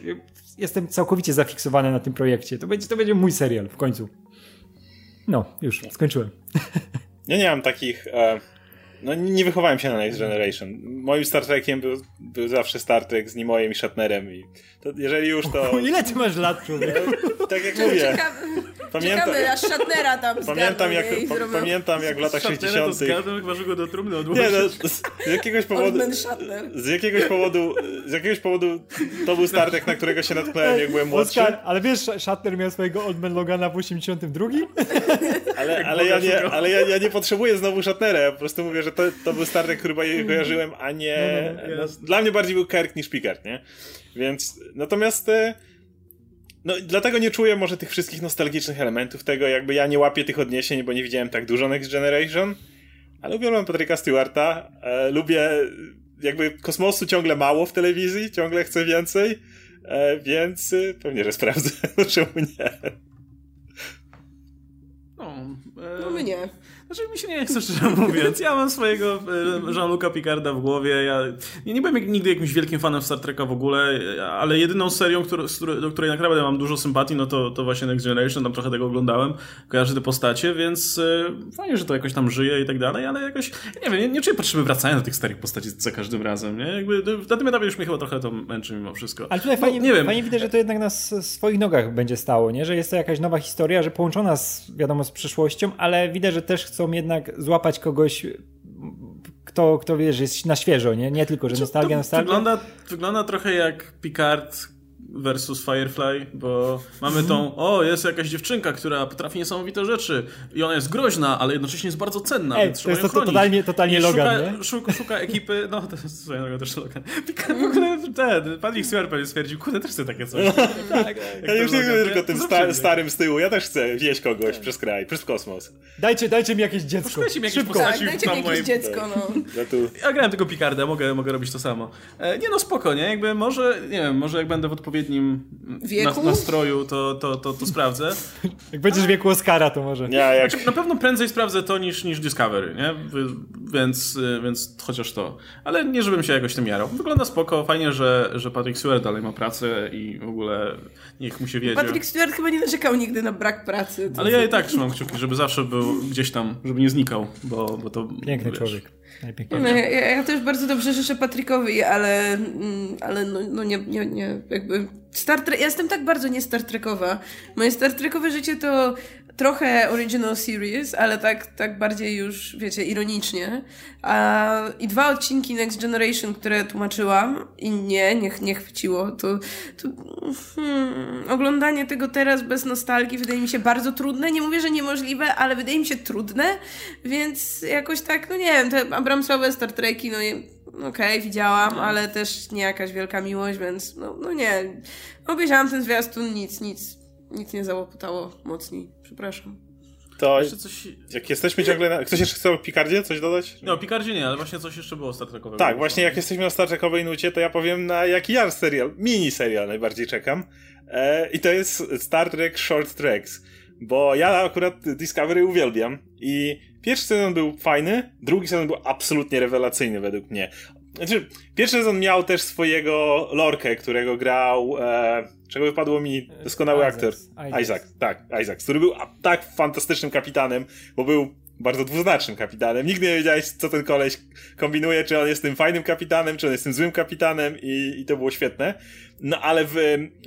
Jestem całkowicie zafiksowany na tym projekcie. To będzie, to będzie mój serial w końcu. No, już, skończyłem. Ja nie mam takich... E, no nie wychowałem się na Next Generation. Moim Star Trekiem był, był zawsze Star Trek z Nimoyem i Shatnerem i to, jeżeli już to... Ile ty masz lat, człowiek? Tak jak mówię. Czekamy, Pamiętam, czekamy aż Shatnera tam pamiętam, jak, nie? Pamiętam jak w latach Shatnera to 60. zgadłem, chyba że go do trumny Nie, odłożyć. no, z, z jakiegoś powodu. Z jakiegoś powodu. Z jakiegoś powodu to był Star Trek, na którego się natknąłem, jak byłem młodszy. Oskar, ale wiesz, Shatner miał swojego Oldman Logana w 82? Ale, ale, ja, nie, ale ja, ja nie potrzebuję znowu Shatnera. Ja po prostu mówię, że to, to był Star Trek, który bardziej kojarzyłem, a nie. No, no, No, jasne. dla mnie bardziej był Kirk niż Picard, nie? Więc. Natomiast. e, No, dlatego nie czuję może tych wszystkich nostalgicznych elementów tego, jakby ja nie łapię tych odniesień, bo nie widziałem tak dużo Next Generation. Ale uwielbiam Patryka Stewarta. E, lubię. Jakby kosmosu ciągle mało w telewizji, ciągle chcę więcej. E, więc e, pewnie, że sprawdzę. No czemu nie? No, e, No my nie. Znaczy mi się nie chce, szczerze mówiąc. Ja mam swojego e, Jean-Luca Picarda w głowie. Ja nie, nie byłem jak- nigdy jakimś wielkim fanem Star Treka w ogóle, ale jedyną serią, której- do której naprawdę mam dużo sympatii, no to, to właśnie Next Generation, tam trochę tego oglądałem, kojarzę te postacie, więc e, fajnie, że to jakoś tam żyje i tak dalej, ale jakoś, nie wiem, nie, nie czuję potrzeby wracania do tych starych postaci za każdym razem, nie? Jakby na tym etapie już mnie chyba trochę to męczy mimo wszystko. Ale tutaj No, fajnie, nie wiem. fajnie widać, że to jednak na swoich nogach będzie stało, nie? Że jest to jakaś nowa historia, że połączona z, wiadomo, z przyszłością, ale widać, że też chcą jednak złapać kogoś, kto, kto wiesz, jest na świeżo, nie? Nie tylko, że nostalgia, Znaczy, to nostalgia. Wygląda, wygląda trochę jak Picard versus Firefly, bo mamy tą, o, jest jakaś dziewczynka, która potrafi niesamowite rzeczy i ona jest groźna, ale jednocześnie jest bardzo cenna, Ej, więc to jest ją to- to totalnie- totalnie I Logan, szuka, nie? Szuka, szuka ekipy, no to jest swoją drogą też Logan. W ogóle, ten, Patrick Stewart pewnie stwierdził, kurde, też chcę takie coś. tak, Ja już nie mówię tylko tym sta starym z tyłu. Ja też chcę wieść kogoś przez kraj, przez kosmos. Dajcie, dajcie mi jakieś dziecko. Poszukajcie mi jakieś Szybko. postaci. Tak, dajcie mi jakieś moim- dziecko, no. Ja tu... Ja grałem tylko Picarda, mogę, mogę robić to samo. E, nie no, spoko, nie? Jakby może, nie wiem, może jak będę w odpowiednim Wieku? nas- nastroju, to, to, to, to sprawdzę. Jak będziesz w wieku Oscara, to może. Nie, jak... Znaczy, na pewno prędzej sprawdzę to niż, niż Discovery, nie? Więc, y, więc chociaż to. Ale nie, żebym się jakoś tym jarał. Wygląda spoko, fajnie, że, że Patrick Stewart dalej ma pracę i w ogóle niech mu się wiedzie. Patrick Stewart chyba nie narzekał nigdy na brak pracy. Ale ja i tak trzymam kciuki, żeby zawsze był gdzieś tam, żeby nie znikał, bo, bo to... Piękny wiesz, człowiek. No, ja, ja też bardzo dobrze życzę Patrickowi, ale, mm, ale no, no nie, nie, nie, jakby Star Trek, ja jestem tak bardzo nie Star Trekowa. Moje Star Trekowe życie to trochę original series, ale tak, tak bardziej już, wiecie, ironicznie. A, I dwa odcinki Next Generation, które tłumaczyłam i nie, nie, nie chwyciło, to, to hmm, oglądanie tego teraz bez nostalgii wydaje mi się bardzo trudne. Nie mówię, że niemożliwe, ale wydaje mi się trudne, więc jakoś tak, no nie wiem, te Abramsowe Star Treki, no i okej, widziałam, ale też nie jakaś wielka miłość, więc no, no nie. Obejrzałam ten zwiastun, nic, nic, nic nie załopotało mocniej, przepraszam. To Jeszcze coś... jak jesteśmy ciągle na... Ktoś jeszcze chce o Picardzie coś dodać? No, o Picardzie nie, ale właśnie coś jeszcze było Star Trekowego. Tak, właśnie jak jesteśmy na Star Trekowej nucie, to ja powiem na jaki ja serial, mini serial najbardziej czekam. E, I to jest Star Trek Short Tracks. Bo ja akurat Discovery uwielbiam. I pierwszy sezon był fajny, drugi sezon był absolutnie rewelacyjny według mnie. Znaczy, pierwszy sezon miał też swojego lorkę, którego grał. E, czego wypadło mi doskonały Isaacs. aktor. Isaacs. Isaac, tak, Isaac, który był a- tak fantastycznym kapitanem, bo był bardzo dwuznacznym kapitanem. Nigdy nie wiedziałeś, co ten koleś kombinuje, czy on jest tym fajnym kapitanem, czy on jest tym złym kapitanem i, i to było świetne. No ale w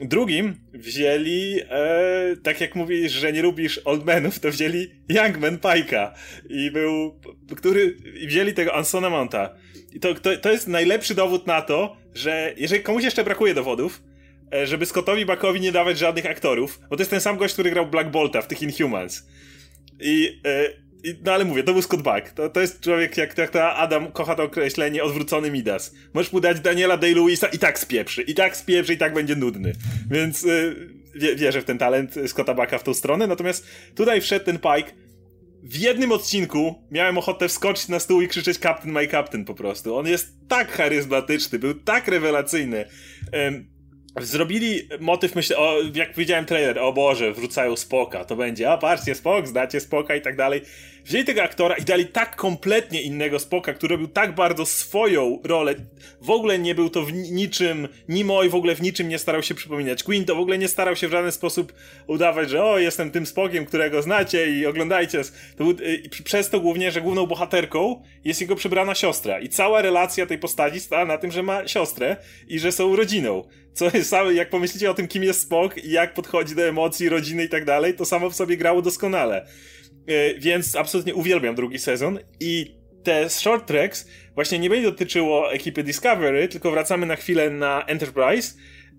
drugim wzięli, e, tak jak mówisz, że nie lubisz oldmenów, to wzięli Youngman Pike'a i był, który, i wzięli tego Ansona Mounta. To, to, to jest najlepszy dowód na to, że jeżeli komuś jeszcze brakuje dowodów, e, żeby Scottowi Backowi nie dawać żadnych aktorów, bo to jest ten sam gość, który grał Black Bolta w tych Inhumans. I, e, i no ale mówię, to był Scott Back. To, to jest człowiek, jak, jak to Adam kocha to określenie, odwrócony Midas. Możesz mu dać Daniela Day-Lewisa i tak spieprzy. I tak spieprzy, i tak będzie nudny. Więc wie, wierzę w ten talent Scotta Backa w tą stronę. Natomiast tutaj wszedł ten Pike. W jednym odcinku miałem ochotę wskoczyć na stół i krzyczeć Captain My Captain po prostu. On jest tak charyzmatyczny, był tak rewelacyjny. Em, Zrobili motyw, myślę, o, jak widziałem trailer, o Boże, wrzucają Spoka, to będzie, a patrzcie, Spok, znacie Spoka i tak dalej. Wzięli tego aktora i dali tak kompletnie innego Spoka, który robił tak bardzo swoją rolę. W ogóle nie był to w niczym, Nimoy w ogóle w niczym nie starał się przypominać. Queen to w ogóle nie starał się w żaden sposób udawać, że o, jestem tym Spokiem, którego znacie i oglądajcie. To był, i przez to głównie, że główną bohaterką jest jego przebrana siostra. I cała relacja tej postaci stała na tym, że ma siostrę i że są rodziną. Co jest same, jak pomyślicie o tym, kim jest Spock i jak podchodzi do emocji, rodziny i tak dalej, to samo w sobie grało doskonale. E, więc absolutnie uwielbiam drugi sezon i te short tracks właśnie nie będzie dotyczyło ekipy Discovery, tylko wracamy na chwilę na Enterprise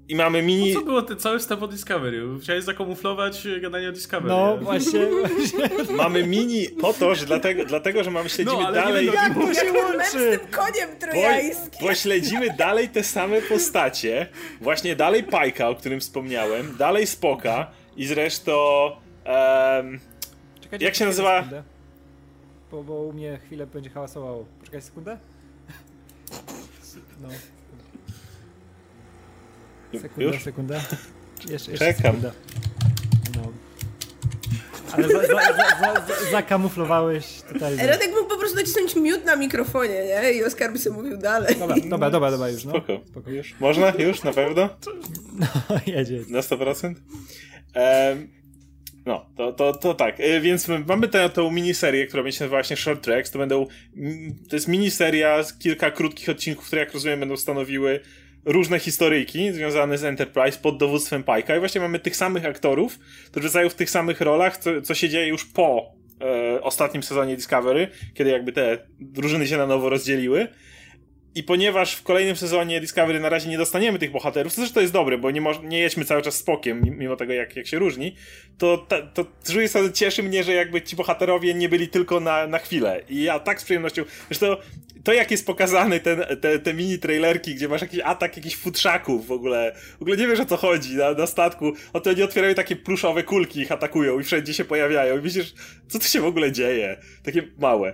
i mamy mini... Po co było ten cały wstęp o Discovery? Chciałeś zakamuflować gadanie o Discovery. No właśnie, właśnie. Mamy mini po to, że dlatego, dlatego że mamy śledzimy No, dalej... Jak to się Z łączy? tym koniem Bo, trojańskim. bo śledzimy dalej te same postacie. Właśnie dalej Pajka, o którym wspomniałem, dalej Spoka i zresztą... em, Czekajcie, Jak się poczekajcie nazywa? sekundę. Bo, bo u mnie chwilę będzie hałasowało. Poczekaj sekundę. No. Sekunda, już? sekunda. Jeszcze, jeszcze Czekam. sekunda. No. Ale za, za, za, za, zakamuflowałeś totalnie. Radek mógł po prostu nacisnąć mute na mikrofonie, nie? I Oskar by sobie mówił dalej. Dobra, dobra, dobra, dobra już, no. Spoko. Spoko. Już? Można? Już? Na pewno? Jedzie. Na 100%? Em, no, to, to, to tak. E, Więc mamy tę, tą miniserię, która będzie się nazywała właśnie Short Tracks. To będą. To jest miniseria z kilka krótkich odcinków, które, jak rozumiem, będą stanowiły różne historyjki związane z Enterprise pod dowództwem Pike'a. I właśnie mamy tych samych aktorów, którzy wracają w tych samych rolach, co, co się dzieje już po e, ostatnim sezonie Discovery, kiedy jakby te drużyny się na nowo rozdzieliły. I ponieważ w kolejnym sezonie Discovery na razie nie dostaniemy tych bohaterów, co zresztą jest dobre, bo nie, moż- nie jedźmy cały czas spokiem, mimo tego jak, jak się różni, to, ta, to z drugiej strony cieszy mnie, że jakby ci bohaterowie nie byli tylko na, na chwilę. I ja tak z przyjemnością, zresztą to jak jest pokazany ten, te, te mini trailerki, gdzie masz jakiś atak jakichś futrzaków w ogóle, w ogóle nie wiesz o co chodzi na, na statku, oto oni otwierają takie pluszowe kulki, ich atakują i wszędzie się pojawiają i myślisz, co tu się w ogóle dzieje? Takie małe.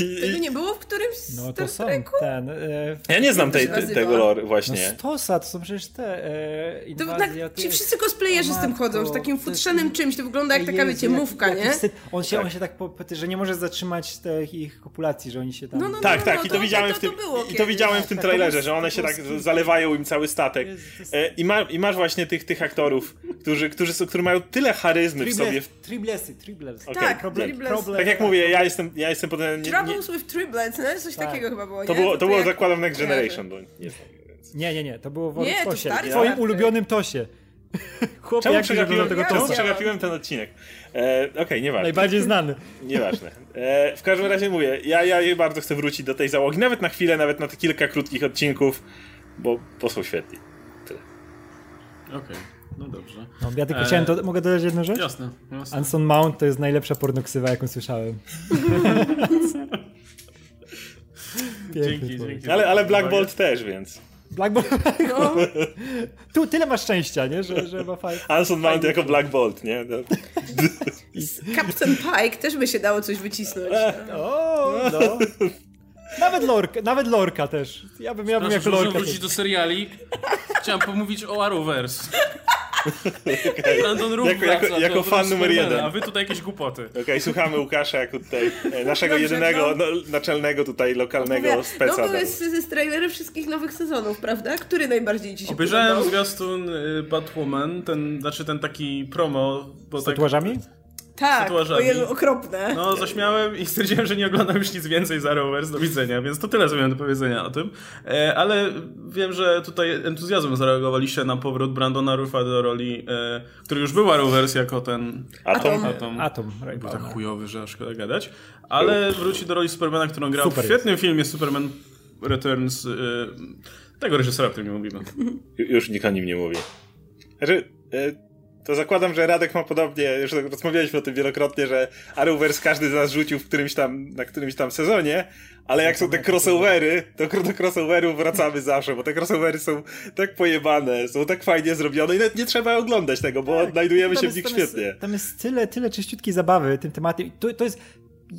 I, Tego nie było w którymś z No to są Treku? ten. E, ja nie znam tej, to te, tego lore no właśnie. stosa, to są przecież te e, To tak, ci wszyscy cosplayerzy z tym chodzą, z takim futrzanym czymś, to wygląda jak taka, wiecie, mówka, nie? On się, Tak. on się tak, po, że nie może zatrzymać tych ich kopulacji, że oni się tam... No, no, Tak, tak, no, i to- to widziałem to- w tym, to było i to widziałem w Tak, tym tak, to trailerze, że one to się tak zalewają im cały statek. To E, I, ma, I masz właśnie tych, tych aktorów, którzy, którzy, którzy mają tyle charyzmy w sobie. Triblesy, triblesy. Okej. Tak, Problem, Triplets. problem. Tak jak mówię, ja jestem, ja jestem potem... Nie, nie, Troubles with Triplets, nie? Coś Tak. takiego chyba było, to nie? było, to było jak- zakładam Next. Generation, bo nie znam. Nie, nie, nie, to było w Nie, to Tosie. twoim ulubionym Tosie. Chłopie, Czemu jak przegapiłem, tego Ja czemu przegapiłem ten odcinek? E, Okej, nieważne. Najbardziej znany. Nieważne. E, w każdym razie mówię, ja, ja bardzo chcę wrócić do tej załogi, nawet na chwilę, nawet na te kilka krótkich odcinków, bo, bo są świetni. Tyle. Okej, no dobrze. No, ja tylko E, chciałem, to, mogę dodać jedną rzecz? Jasne, jasne. Anson Mount to jest najlepsza pornoksywa, jaką słyszałem. Dzięki, dzięki. Ale, ale Black. Bolt też, więc. Black Bolt. No, Tu tyle masz szczęścia, nie? Że, że ma fajnie. Anson Mount jako Black Bolt, nie? No. Captain Pike też by się dało coś wycisnąć. O, no. Nawet Lorka, nawet Lorka też. Ja bym, ja bym Proszę, muszę Lorka wrócić do seriali. Chciałem pomówić o Arrowverse. Brandon Rook Jako- jako- wraca jako fan numer jeden. A wy tutaj jakieś głupoty. Okej, słuchamy Łukasza jako tutaj e, naszego Dobrze, jedynego, no. no, naczelnego tutaj lokalnego Mówię, speca. no to jest z, z trailery wszystkich nowych sezonów, prawda? Który najbardziej ci się Obejrzałem podobał? zwiastun y, Batwoman, ten, znaczy ten taki promo. Bo Z tak, tatuażami? Tak, tatuażami. Jezu, okropne. No, zaśmiałem i stwierdziłem, że nie oglądam już nic więcej z Arrowverse, do widzenia, więc to tyle, co miałem do powiedzenia o tym. E, ale wiem, że tutaj entuzjazmem zareagowaliście na powrót Brandona Ruffa do roli, e, który już był Arrowverse jako ten Atom. Atom. Atom. Ray Był tak chujowy, że aż szkoda gadać. Ale wróci do roli Supermana, którą grał Super w świetnym filmie Superman Returns y, tego reżysera, o którym nie mówimy. Ju- Już nikt o nim nie mówi. Znaczy, e, to zakładam, że Radek ma podobnie, już rozmawialiśmy o tym wielokrotnie, że Arrowverse każdy z nas rzucił w którymś tam, na którymś tam sezonie, ale jak są te crossovery, to do crossoverów wracamy zawsze, bo te crossovery są tak pojebane, są tak fajnie zrobione i nawet nie trzeba oglądać tego, bo odnajdujemy Tam się jest- w nich tam jest- świetnie. Tam jest tyle, tyle czyściutkiej zabawy tym tematem. I To, to jest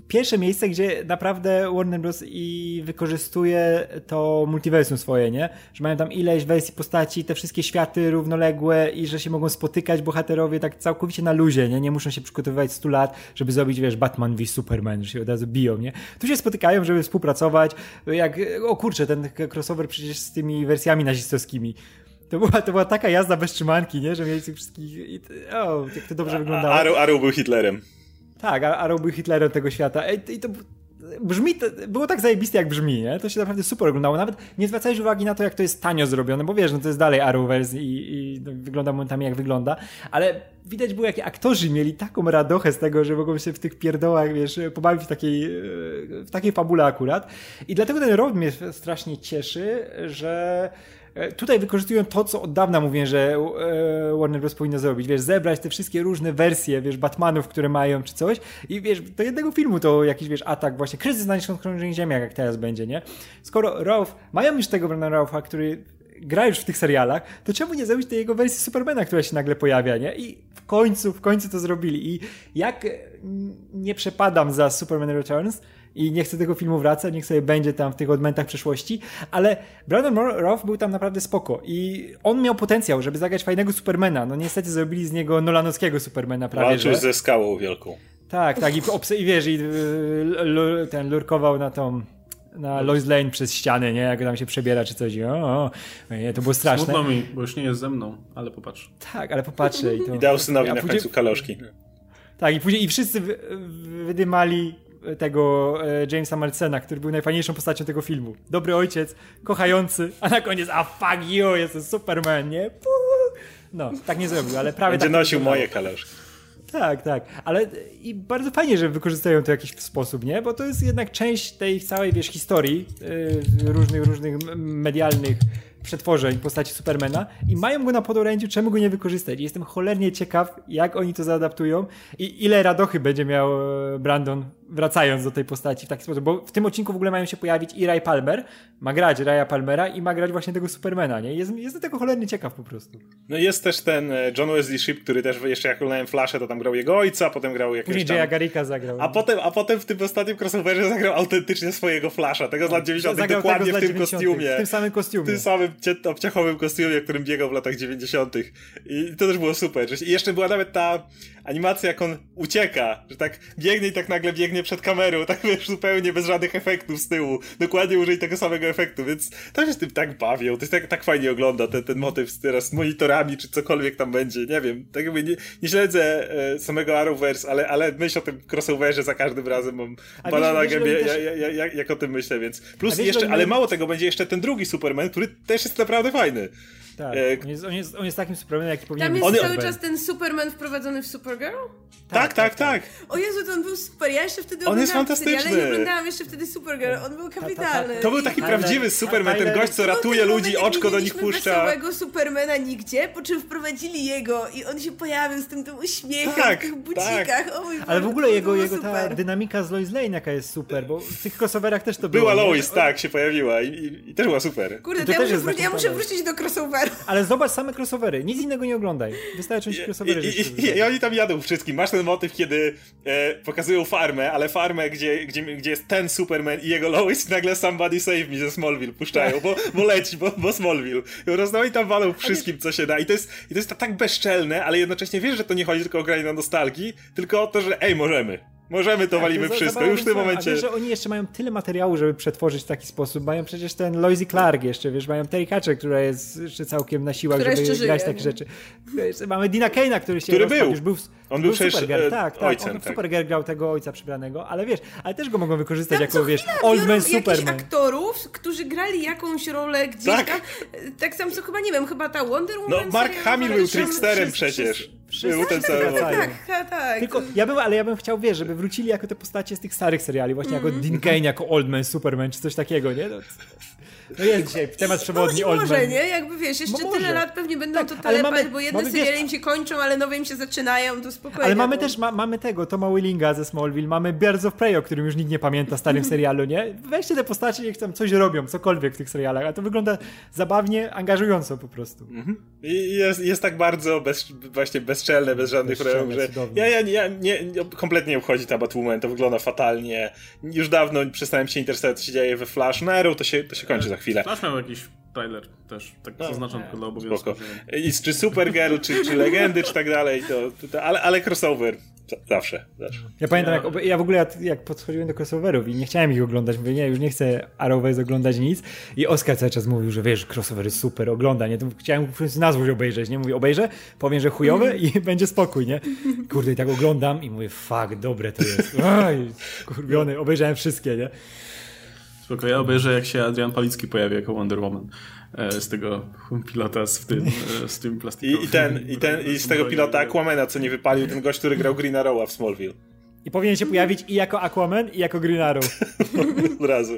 pierwsze miejsce, gdzie naprawdę Warner Bros. i wykorzystuje to multiversum swoje, nie? Że mają tam ileś wersji postaci, te wszystkie światy równoległe i że się mogą spotykać bohaterowie tak całkowicie na luzie, nie? Nie muszą się przygotowywać 100 lat, żeby zrobić, wiesz, Batman v Superman, że się od razu biją, nie? Tu się spotykają, żeby współpracować. Jak, o kurczę, ten crossover przecież z tymi wersjami nazistowskimi. To była, to była taka jazda bez trzymanki, nie? Że mieli tych wszystkich... O, jak to dobrze wyglądało. Arrow, Arrow był Hitlerem. Tak, Arrow był Hitlerem tego świata. I to brzmi, to było tak zajebiste jak brzmi, nie? To się naprawdę super oglądało. Nawet nie zwracałeś uwagi na to, jak to jest tanio zrobione, bo wiesz, no to jest dalej Arrowverse i, i no, wygląda momentami jak wygląda, ale widać było, jakie aktorzy mieli taką radochę z tego, że mogą się w tych pierdołach, wiesz, pobawić w takiej, w takiej fabule akurat. I dlatego ten rok mnie strasznie cieszy, że E, tutaj wykorzystują to, co od dawna mówię, że e, Warner Bros. powinno zrobić, wiesz, zebrać te wszystkie różne wersje, wiesz, Batmanów, które mają, czy coś i wiesz, do jednego filmu to jakiś, wiesz, atak właśnie, kryzys na nieskończonych ziemiach, jak teraz będzie, nie? Skoro Ralph, mają już tego Brana Ralpha, który gra już w tych serialach, to czemu nie zrobić tej jego wersji Supermana, która się nagle pojawia, nie? I w końcu, w końcu to zrobili. I jak nie przepadam za Superman Returns, i nie chcę tego filmu wracać, niech sobie będzie tam w tych odmętach przeszłości, ale Brandon Roth był tam naprawdę spoko i on miał potencjał, żeby zagrać fajnego Supermana. No niestety zrobili z niego nolanowskiego Supermana prawie, Walczył że... ze skałą wielką. Tak, tak i, i wiesz, i y, ten lurkował na tą na Lois Lane przez ściany, nie? Jak tam się przebiera czy coś. O, o, nie, to było straszne. Smutno mi, bo już nie jest ze mną, ale popatrz. Tak, ale popatrzę. I, to... I dał synowi na końcu kaloszki. Tak, i później i wszyscy wydymali tego e, Jamesa Malcena, który był najfajniejszą postacią tego filmu. Dobry ojciec, kochający, a na koniec, a fuck you, jestem Superman, nie? No, tak nie zrobił, ale prawie Będzie tak nosił moje kaloszki. Tak, tak, ale i bardzo fajnie, że wykorzystują to w jakiś sposób, nie? Bo to jest jednak część tej całej, wiesz, historii yy, różnych, różnych medialnych przetworzeń postaci Supermana i mają go na podorędziu, czemu go nie wykorzystać. Jestem cholernie ciekaw, jak oni to zaadaptują i ile radochy będzie miał e, Brandon wracając do tej postaci w taki sposób, bo w tym odcinku w ogóle mają się pojawić i Ray Palmer, ma grać Raya Palmera i ma grać właśnie tego Supermana, nie? Jest, jest do tego cholernie ciekaw po prostu. No jest też ten e, John Wesley Shipp, który też jeszcze jak oglądałem Flaszę, to tam grał jego ojca, potem grał jakiegoś Później tam... Jaya Garrika zagrał. A potem, a potem w tym ostatnim crossoverze zagrał autentycznie swojego Flasha, tego z lat 90 dokładnie w tym 90 kostiumie. W tym samym kostiumie. W tym samym obciachowym kostiumie, którym biegał w latach 90 I to też było super. I jeszcze była nawet ta animacja, jak on ucieka, że tak biegnie i tak nagle biegnie przed kamerą, tak wiesz, zupełnie bez żadnych efektów z tyłu. Dokładnie użyj tego samego efektu, więc to się z tym tak bawią. To jest tak, tak fajnie ogląda ten, ten motyw teraz z monitorami, czy cokolwiek tam będzie. Nie wiem, tak jakby nie, nie śledzę e, samego Arrowverse, ale, ale myśl o tym crossoverze za każdym razem mam A banana wiesz, gębie, też... ja, ja, ja, jak o tym myślę, więc plus wiesz, jeszcze, ale mało tego, będzie jeszcze ten drugi Superman, który też jest naprawdę fajny. Tak, e... on, jest, on, jest, on jest takim Supermanem, jaki powinien być. Tam jest cały czas ten Superman wprowadzony w Supergirl? Tak, tak, tak, tak. O Jezu, to on był super. Ja jeszcze wtedy on jest fantastyczny. Ale nie oglądałam jeszcze wtedy Supergirl. On był kapitalny. To był taki prawdziwy Superman, ten gość, co ratuje ludzi, oczko do nich puszcza. całego Supermana nigdzie, po czym wprowadzili jego i on się pojawił z tym, tym uśmiechem tak, w tych bucikach. Tak. O mój Ale w ogóle jego, jego ta dynamika z Lois Lane jaka jest super, bo w tych crossoverach też to było. Była Lois, tak, się pojawiła i, i, i też była super. Kurde, to, ja, muszę, wrócić, ja muszę crossoveru. Ale zobacz same crossovery, nic innego nie oglądaj. Wystarczy ci crossovery. I, i, i, I oni tam jadą wszystkim. Masz ten motyw, kiedy e, pokazują farmę, ale farmę, gdzie, gdzie, gdzie jest ten Superman i jego Lois, nagle Somebody Save Me ze Smallville puszczają, bo, bo leci, bo, bo Smallville. I tam walą wszystkim, co się da. I to jest, i to jest tak bezczelne, ale jednocześnie wiesz, że to nie chodzi tylko o granie na nostalgii, tylko o to, że ej, możemy. Możemy, to tak, walimy to wszystko, już w tym momencie. Wiesz, że oni jeszcze mają tyle materiału, żeby przetworzyć w taki sposób. Mają przecież ten Loisy Clark jeszcze, wiesz, mają Terry Hatcher, która jest jeszcze całkiem na siłach, która żeby grać takie rzeczy. Mamy Dina Kane'a, który się który był. Już był, on był, był Supergirl, e, tak, tak. Ojcem, on tak. Supergirl grał tego ojca przybranego, ale wiesz, ale też go mogą wykorzystać tam jako, wiesz, Old Man Superman. aktorów, którzy grali jakąś rolę gdzieś tak. tam. Tak samo co chyba, nie wiem, chyba ta Wonder Woman. No, Mark Hamill był tricksterem przecież. Wszyscy był ten cały tak, tak, tak. Tylko ja bym, ale ja bym chciał, wiesz, żeby wrócili jako te postacie z tych starych seriali, właśnie mm. jako Dean Kane, jako Old Man Superman, czy coś takiego, nie? No, no jest dzisiaj temat przewodni no, Old może, nie? Jakby wiesz, jeszcze no tyle lat pewnie będą tak, to telepać, mamy, bo jedne mamy, seriale im się kończą, ale nowe im się zaczynają, to spokojnie. Ale mamy bo... też, ma, mamy tego, Toma Willinga ze Smallville, mamy Birds of Prey, o którym już nikt nie pamięta, starym serialu, nie? Weźcie te postacie, niech tam coś robią, cokolwiek w tych serialach, a to wygląda zabawnie, angażująco po prostu. Mhm. I jest, jest tak bardzo bez, właśnie bez bezczelne, bez żadnych problemów, że ja, ja, ja nie, nie, kompletnie nie obchodzi ta Batwoman, to wygląda fatalnie. Już dawno przestałem się interesować, co się dzieje we Flash. No Arrow to się, to się kończy za chwilę. Flash miał jakiś trailer też, tak No, zaznaczam tylko dla obowiązku. Że- I, czy Supergirl, czy, czy Legendy, czy tak dalej, to, to, ale, ale crossover za- zawsze. zawsze. Ja pamiętam, Ja- jak, ja w ogóle jak, jak podchodziłem do crossoverów i nie chciałem ich oglądać, mówię, nie, już nie chcę Arrowverse oglądać nic i Oskar cały czas mówił, że wiesz, crossover jest super, ogląda, nie, to chciałem nazwę obejrzeć, nie, mówię, obejrzę, powiem, że chujowe i będzie spokój, nie, kurde, i tak oglądam i mówię, fuck, dobre to jest, oj, kurwiony, obejrzałem wszystkie, nie, Spoko, ja obejrzę jak się Adrian Palicki pojawi jako Wonder Woman. E, z tego pilota z, tym, e, z tym plastikowym. I, i, ten, i, ten, I z tego pilota Aquamena, co nie wypalił, ten gość, który grał Green Arrowa w Smallville. i powinien się pojawić i jako Aquaman i jako Green Arrow. Od razu.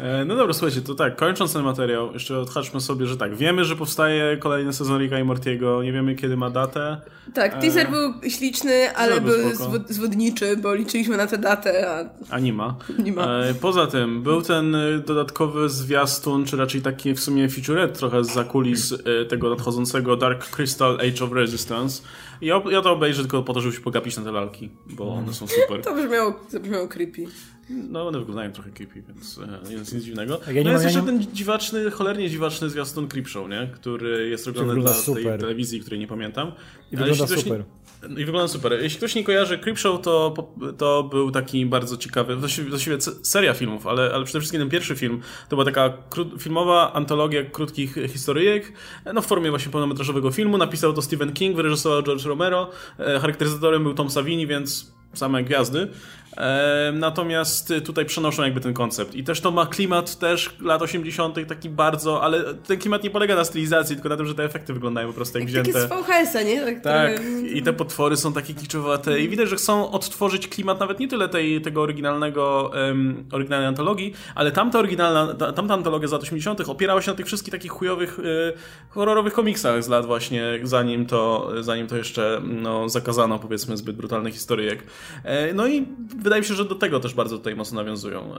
E, No dobra, słuchajcie, to tak, kończąc ten materiał, jeszcze odhaczmy sobie, że tak, wiemy, że powstaje kolejny sezon Ricka i Mortiego, nie wiemy kiedy ma datę. Tak, teaser był śliczny, ale był był zwod- zwodniczy, bo liczyliśmy na tę datę, a A nie ma. Nie ma. E, Poza tym, był ten e, dodatkowy zwiastun, czy raczej taki w sumie featurette trochę z zakulis e, tego nadchodzącego Dark Crystal Age of Resistance. I ja, ja to obejrzę tylko po to, żeby się pogapić na te lalki, bo one są super. to brzmiało, to brzmiało creepy. No, one wyglądają trochę creepy, więc e, nic, nic dziwnego. Ja nie no jest mam- ja jeszcze nie- ten dziwaczny, cholernie dziwaczny zwiastun Creepshow, nie? Który jest robiony dla tej super. telewizji, której nie pamiętam. I Ale wygląda super. Nie, I wygląda super. Jeśli ktoś nie kojarzy Creepshow, to, to był taki bardzo ciekawy, właściwie, seria filmów, ale, ale przede wszystkim ten pierwszy film to była taka filmowa antologia krótkich historyjek, no w formie właśnie pełnometrażowego filmu. Napisał to Stephen King, wyreżyserował George Romero, e, charakteryzatorem był Tom Savini, więc same gwiazdy. Natomiast tutaj przenoszą jakby ten koncept. I też to ma klimat też lat 80. taki bardzo, ale ten klimat nie polega na stylizacji, tylko na tym, że te efekty wyglądają po prostu jak Takie wzięte. z VHS-a, nie? Tak, Tak, trochę- i te potwory są takie kiczowate i widać, że chcą odtworzyć klimat nawet nie tyle tej, tego oryginalnego, um, oryginalnej antologii, ale tamta oryginalna, ta, tamta antologia z lat 80. opierała się na tych wszystkich takich chujowych, y, horrorowych komiksach z lat właśnie, zanim to, zanim to jeszcze no, zakazano powiedzmy zbyt brutalnych historyjek. E, no i wydaje mi się, że do tego też bardzo tutaj mocno nawiązują.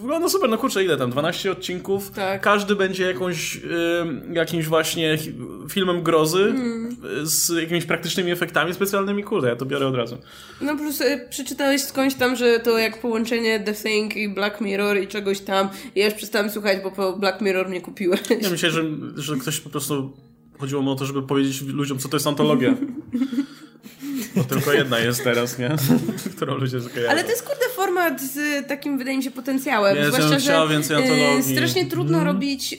Wygląda super, no kurczę, ile tam? 12 odcinków? Tak. Każdy będzie jakąś, jakimś właśnie filmem grozy Mm. z jakimiś praktycznymi efektami specjalnymi. Kurde, ja to biorę od razu. No plus e, przeczytałeś skądś tam, że to jak połączenie The Thing i Black Mirror i czegoś tam. Ja już przestałam słuchać, bo po Black Mirror mnie kupiłeś. Ja myślę, że, że ktoś po prostu chodziło mu o to, żeby powiedzieć ludziom, co to jest antologia. Tylko jedna jest teraz, nie? Którą ludzie zakojarzą. Ale to jest kurde format z takim, wydaje mi się, potencjałem. Bym Zwłaszcza, że więcej e, antologii. strasznie trudno Mhm. robić.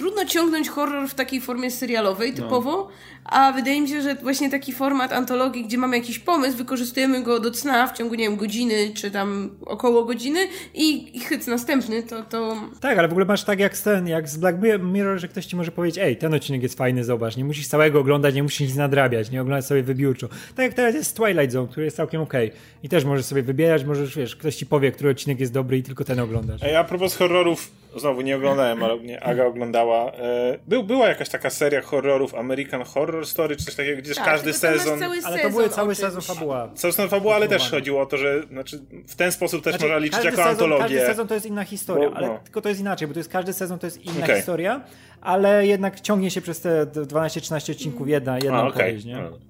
Trudno ciągnąć horror w takiej formie No. serialowej typowo, a wydaje mi się, że właśnie taki format antologii, gdzie mamy jakiś pomysł, wykorzystujemy go do cna w ciągu, nie wiem, godziny czy tam około godziny i, i hyc następny, to, to Tak, ale w ogóle masz tak jak z ten, jak z Black Mirror, że ktoś ci może powiedzieć, ej, ten odcinek jest fajny, zobacz, nie musisz całego oglądać, nie musisz nic nadrabiać, nie oglądać sobie wybiórczo. Tak jak teraz jest Twilight Zone, który jest całkiem okej. I też możesz sobie wybierać, możesz, wiesz, ktoś ci powie, który odcinek jest dobry i tylko ten oglądasz. Ej, a propos horrorów, znowu nie oglądałem, ale mnie Aga oglądała. E, był, była jakaś taka seria horrorów, American Horror Story, czy coś takiego, gdzie tak, każdy sezon... Cały Ale sezon to były cały sezon fabuła. Cały sezon fabuła, ale też Kontynuowane. chodziło o to, że znaczy, w ten sposób też Znaczy, można liczyć jako sezon, antologię. Każdy sezon to jest inna historia, Bo- ale no. tylko to jest inaczej, bo to jest każdy sezon to jest inna Okej. historia, ale jednak ciągnie się przez te 12-13 odcinków jedna, jedna A, okej. opowieść, nie? No.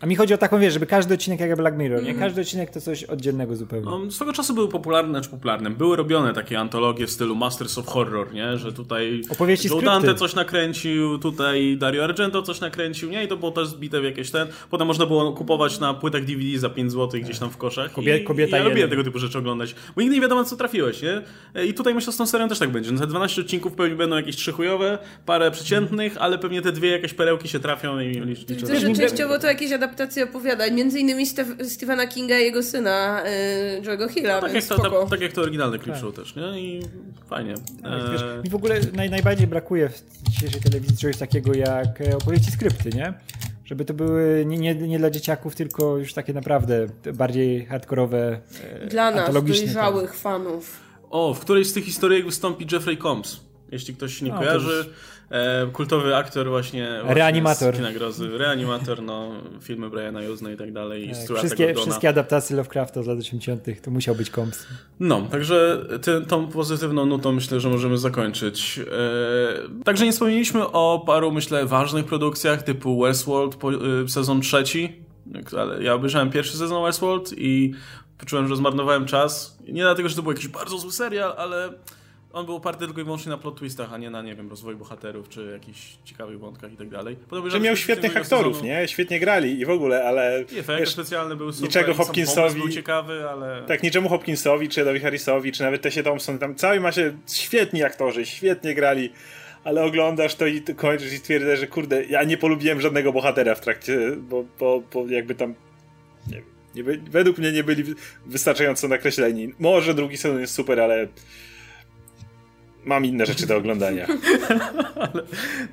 A mi chodzi o taką, wiesz, żeby każdy odcinek jak Black Mirror, Mhm. nie? Każdy odcinek to coś oddzielnego zupełnie. No, swego czasu były popularne, czy popularne. Były robione takie antologie w stylu Masters of Horror, nie? Że tutaj Opowieści, Joe. Dante coś nakręcił, tutaj Dario Argento coś nakręcił, nie? I to było też zbite w jakieś ten. Potem można było kupować na płytach DVD za 5 zł gdzieś tam w koszach. Kobie- I, kobieta i ja jeden. tego typu rzeczy oglądać. Bo nigdy nie wiadomo, co trafiłeś, nie? I tutaj myślę, że z tą serią też tak będzie. No, te 12 odcinków pewnie będą jakieś trzy chujowe, parę przeciętnych, ale pewnie te dwie jakieś perełki się trafią i liczę. częściowo to jakieś adaptacje opowiadań, między innymi Stef- Stephena Kinga i jego syna, y, Joe'ego Hilla, tak, jak więc to, spoko. tak, tak jak to oryginalne Creepshow też, nie? I fajnie. Tak, Wiesz, Eee, mi w ogóle naj, najbardziej brakuje w dzisiejszej telewizji czegoś takiego jak e, opowieści skrypty, nie? Żeby to były nie, nie, nie dla dzieciaków, tylko już takie naprawdę bardziej hardkorowe, e, Dla nas, antologiczne. dojrzałych fanów. O, w którejś z tych historyjek wystąpi Jeffrey Combs. Jeśli ktoś nie No, to kojarzy, już- E, kultowy aktor właśnie, Reanimator. grozy. Reanimator, no, filmy Briana Yuzna i tak dalej. I Tak, wszystkie, Gordona. wszystkie adaptacje Lovecrafta z lat 80. to musiał być komps. No, także ty, tą pozytywną nutą myślę, że możemy zakończyć. E, także nie wspomnieliśmy o paru, myślę, ważnych produkcjach typu Westworld po, e, sezon trzeci, ale ja obejrzałem pierwszy sezon Westworld i poczułem, że zmarnowałem czas. Nie dlatego, że to był jakiś bardzo zły serial, ale on był oparty tylko i wyłącznie na plot twistach, a nie na, nie wiem, rozwoju bohaterów, czy jakichś ciekawych wątkach i tak dalej. Że miał świetnych aktorów, nie? Świetnie grali i w ogóle, ale... I efekty wiesz, specjalne były super. niczego Hopkinsowi- był ciekawy, ale... Tak, niczemu Hopkinsowi, czy Edowi Harrisowi, czy nawet Tessie Thompson, tam całej masie świetni aktorzy, świetnie grali, ale oglądasz to i kończysz i stwierdzasz, że kurde, ja nie polubiłem żadnego bohatera w trakcie, bo, bo, bo jakby tam, nie wiem, nie by, według mnie nie byli wystarczająco nakreśleni. Może drugi sezon jest super, ale mam inne rzeczy do oglądania. Ale,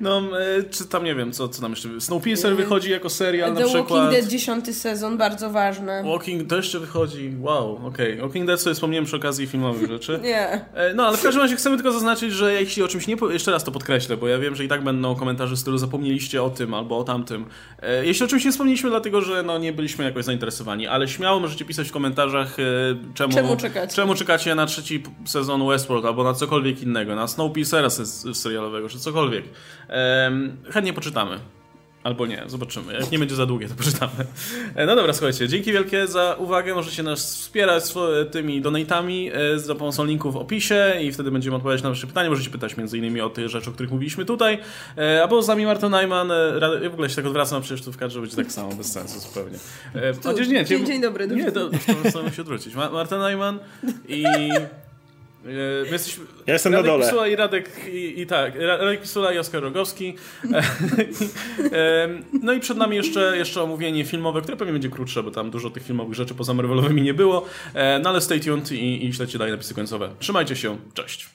no, e, czy tam nie wiem, co, co tam jeszcze. Snowpiercer wychodzi jako serial The na przykład. Walking Dead dziesiąty sezon, bardzo ważne. Walking to jeszcze wychodzi. Wow, okej. Walking Dead sobie wspomniałem przy okazji filmowych rzeczy. Nie. E, No, ale w każdym razie chcemy tylko zaznaczyć, że jeśli o czymś nie. po- Jeszcze raz to podkreślę, bo ja wiem, że i tak będą komentarze z stylu zapomnieliście o tym albo o tamtym. E, Jeśli o czymś nie wspomnieliśmy, dlatego że no, nie byliśmy jakoś zainteresowani, ale śmiało możecie pisać w komentarzach, czemu, Czemu czekacie? czemu czekacie na trzeci sezon Westworld albo na cokolwiek innego, na Snowpiercera se- serialowego, czy cokolwiek. Em, chętnie poczytamy. Albo nie, zobaczymy. Jak nie będzie za długie, to poczytamy. E, No dobra, słuchajcie, dzięki wielkie za uwagę. Możecie nas wspierać tymi donatami e, za pomocą linku w opisie i wtedy będziemy odpowiadać na wasze pytania. Możecie pytać innymi o tych rzeczy, o których mówiliśmy tutaj. E, A było z nami Marta Najman. Ja w ogóle się tak odwracam, przecież tu w kadrze będzie tak samo, bez sensu zupełnie. Chociaż nie, dzień- dzień dobry, Nie, to, to chcemy się odwrócić. Ma- Marta Najman i... e, My jesteśmy, Ja jestem na Radek dole. Pisula i Radek i, i tak, Ra- Radek Pisula i Oskar Rogowski. Em, no i przed nami jeszcze, jeszcze omówienie filmowe, które pewnie będzie krótsze, bo tam dużo tych filmowych rzeczy poza Marvelowymi nie było. E, No ale stay tuned i, i śledźcie dalej napisy końcowe. Trzymajcie się, cześć.